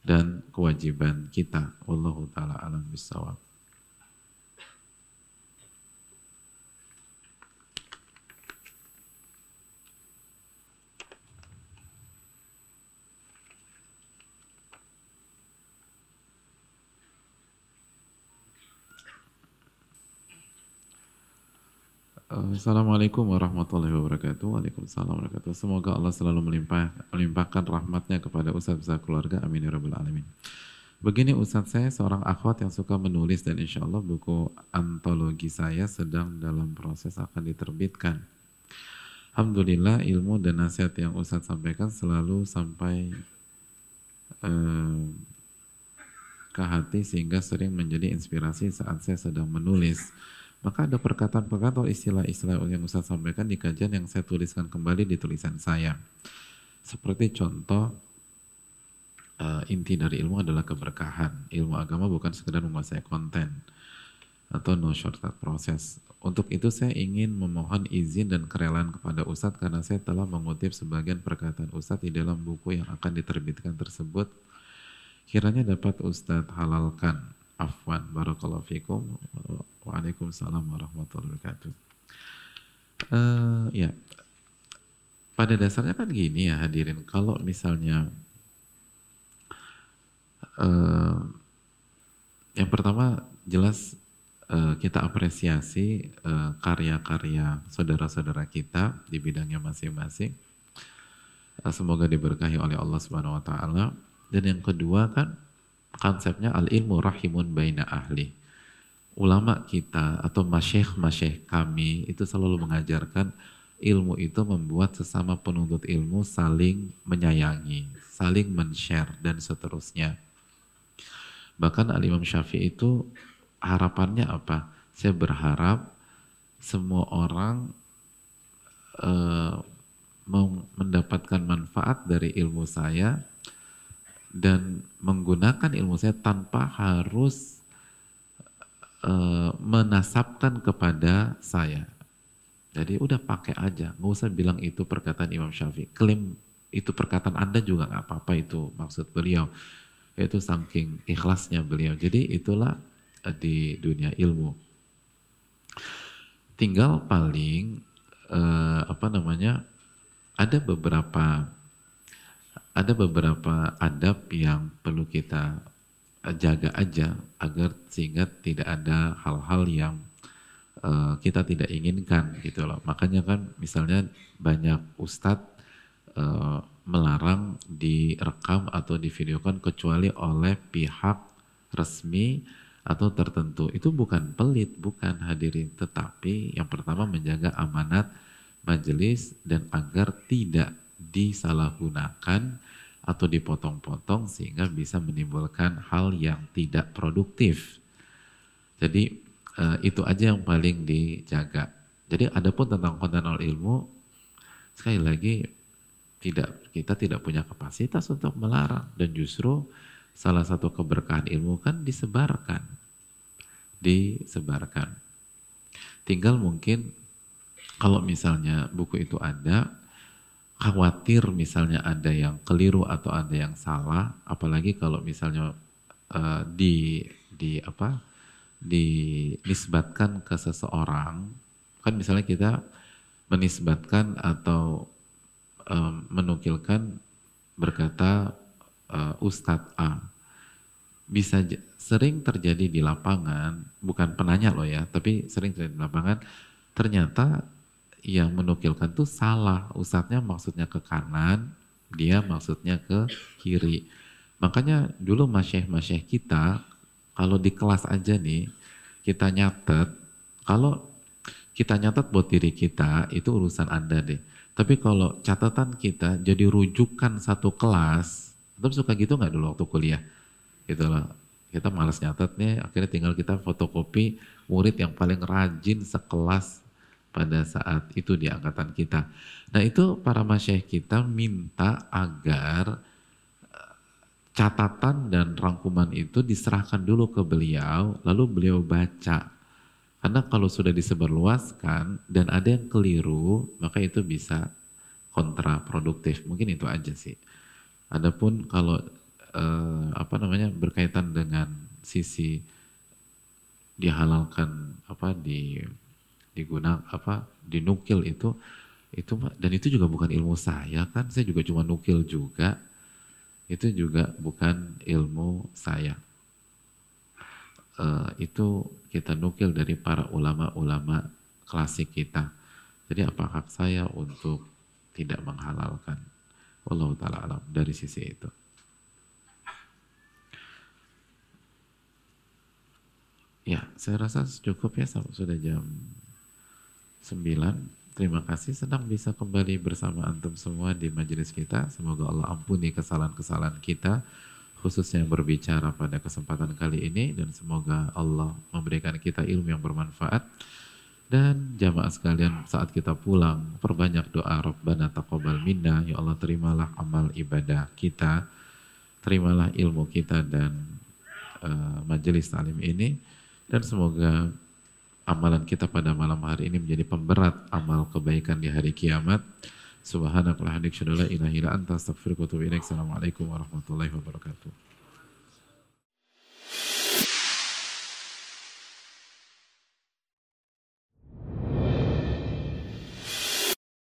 dan kewajiban kita. Allah taala alam bisawab Assalamualaikum warahmatullahi wabarakatuh. Waalaikumsalam warahmatullahi wabarakatuh. Semoga Allah selalu melimpah, melimpahkan rahmatnya kepada Ustaz Ustaz keluarga. Amin ya alamin. Begini Ustaz saya seorang akhwat yang suka menulis dan insya Allah buku antologi saya sedang dalam proses akan diterbitkan. Alhamdulillah ilmu dan nasihat yang Ustaz sampaikan selalu sampai eh, ke hati sehingga sering menjadi inspirasi saat saya sedang menulis. Maka ada perkataan-perkataan atau istilah-istilah yang Ustaz sampaikan di kajian yang saya tuliskan kembali di tulisan saya. Seperti contoh, uh, inti dari ilmu adalah keberkahan. Ilmu agama bukan sekedar menguasai konten atau no shortcut proses. Untuk itu saya ingin memohon izin dan kerelaan kepada Ustadz karena saya telah mengutip sebagian perkataan Ustadz di dalam buku yang akan diterbitkan tersebut. Kiranya dapat Ustadz halalkan Afwan, barakallahu fikum. Waalaikumsalam warahmatullahi wabarakatuh. Uh, ya, pada dasarnya kan gini ya hadirin, kalau misalnya uh, yang pertama jelas uh, kita apresiasi karya-karya uh, saudara-saudara kita di bidangnya masing-masing. Uh, semoga diberkahi oleh Allah Subhanahu wa taala. Dan yang kedua kan konsepnya al-ilmu rahimun baina ahli. Ulama kita atau masyekh-masyekh kami itu selalu mengajarkan ilmu itu membuat sesama penuntut ilmu saling menyayangi, saling men-share dan seterusnya. Bahkan Al-Imam Syafi'i itu harapannya apa? Saya berharap semua orang uh, mendapatkan manfaat dari ilmu saya dan menggunakan ilmu saya tanpa harus uh, menasabkan kepada saya. Jadi udah pakai aja, nggak usah bilang itu perkataan Imam Syafi'i. Klaim itu perkataan Anda juga nggak apa-apa itu maksud beliau. Itu saking ikhlasnya beliau. Jadi itulah eh, di dunia ilmu. Tinggal paling eh, apa namanya ada beberapa ada beberapa adab yang perlu kita jaga aja agar sehingga tidak ada hal-hal yang uh, kita tidak inginkan gitu loh. Makanya kan misalnya banyak ustadz uh, melarang direkam atau divideokan kecuali oleh pihak resmi atau tertentu. Itu bukan pelit, bukan hadirin, tetapi yang pertama menjaga amanat majelis dan agar tidak disalahgunakan atau dipotong-potong sehingga bisa menimbulkan hal yang tidak produktif. Jadi uh, itu aja yang paling dijaga. Jadi adapun tentang konten ilmu sekali lagi tidak kita tidak punya kapasitas untuk melarang dan justru salah satu keberkahan ilmu kan disebarkan. Disebarkan. Tinggal mungkin kalau misalnya buku itu ada khawatir misalnya ada yang keliru atau ada yang salah apalagi kalau misalnya uh, di di apa dinisbatkan ke seseorang, kan misalnya kita menisbatkan atau um, menukilkan berkata uh, Ustadz A. Bisa sering terjadi di lapangan, bukan penanya loh ya, tapi sering terjadi di lapangan, ternyata yang menukilkan tuh salah. Ustadznya maksudnya ke kanan, dia maksudnya ke kiri. Makanya dulu masyih-masyih kita kalau di kelas aja nih, kita nyatet, kalau kita nyatet buat diri kita, itu urusan Anda deh. Tapi kalau catatan kita jadi rujukan satu kelas, Antum suka gitu nggak dulu waktu kuliah? Gitu loh. Kita malas nyatet nih, akhirnya tinggal kita fotokopi murid yang paling rajin sekelas pada saat itu di angkatan kita. Nah itu para masyayikh kita minta agar catatan dan rangkuman itu diserahkan dulu ke beliau, lalu beliau baca. Karena kalau sudah disebarluaskan dan ada yang keliru, maka itu bisa kontraproduktif. Mungkin itu aja sih. Adapun kalau eh, apa namanya berkaitan dengan sisi dihalalkan apa di digunakan apa dinukil itu itu dan itu juga bukan ilmu saya kan saya juga cuma nukil juga itu juga bukan ilmu saya. Uh, itu kita nukil dari para ulama-ulama klasik kita. Jadi apa hak saya untuk tidak menghalalkan? Allah taala alam dari sisi itu. Ya, saya rasa cukup ya sudah jam 9. Terima kasih, senang bisa kembali bersama antum semua di majelis kita. Semoga Allah ampuni kesalahan-kesalahan kita, khususnya yang berbicara pada kesempatan kali ini, dan semoga Allah memberikan kita ilmu yang bermanfaat. Dan jamaah sekalian saat kita pulang, perbanyak doa Rabbana taqabbal minna, ya Allah terimalah amal ibadah kita, terimalah ilmu kita dan uh, majelis talim ini, dan semoga amalan kita pada malam hari ini menjadi pemberat amal kebaikan di hari kiamat. Subhanakallahumma wa bihamdika Assalamualaikum warahmatullahi wabarakatuh.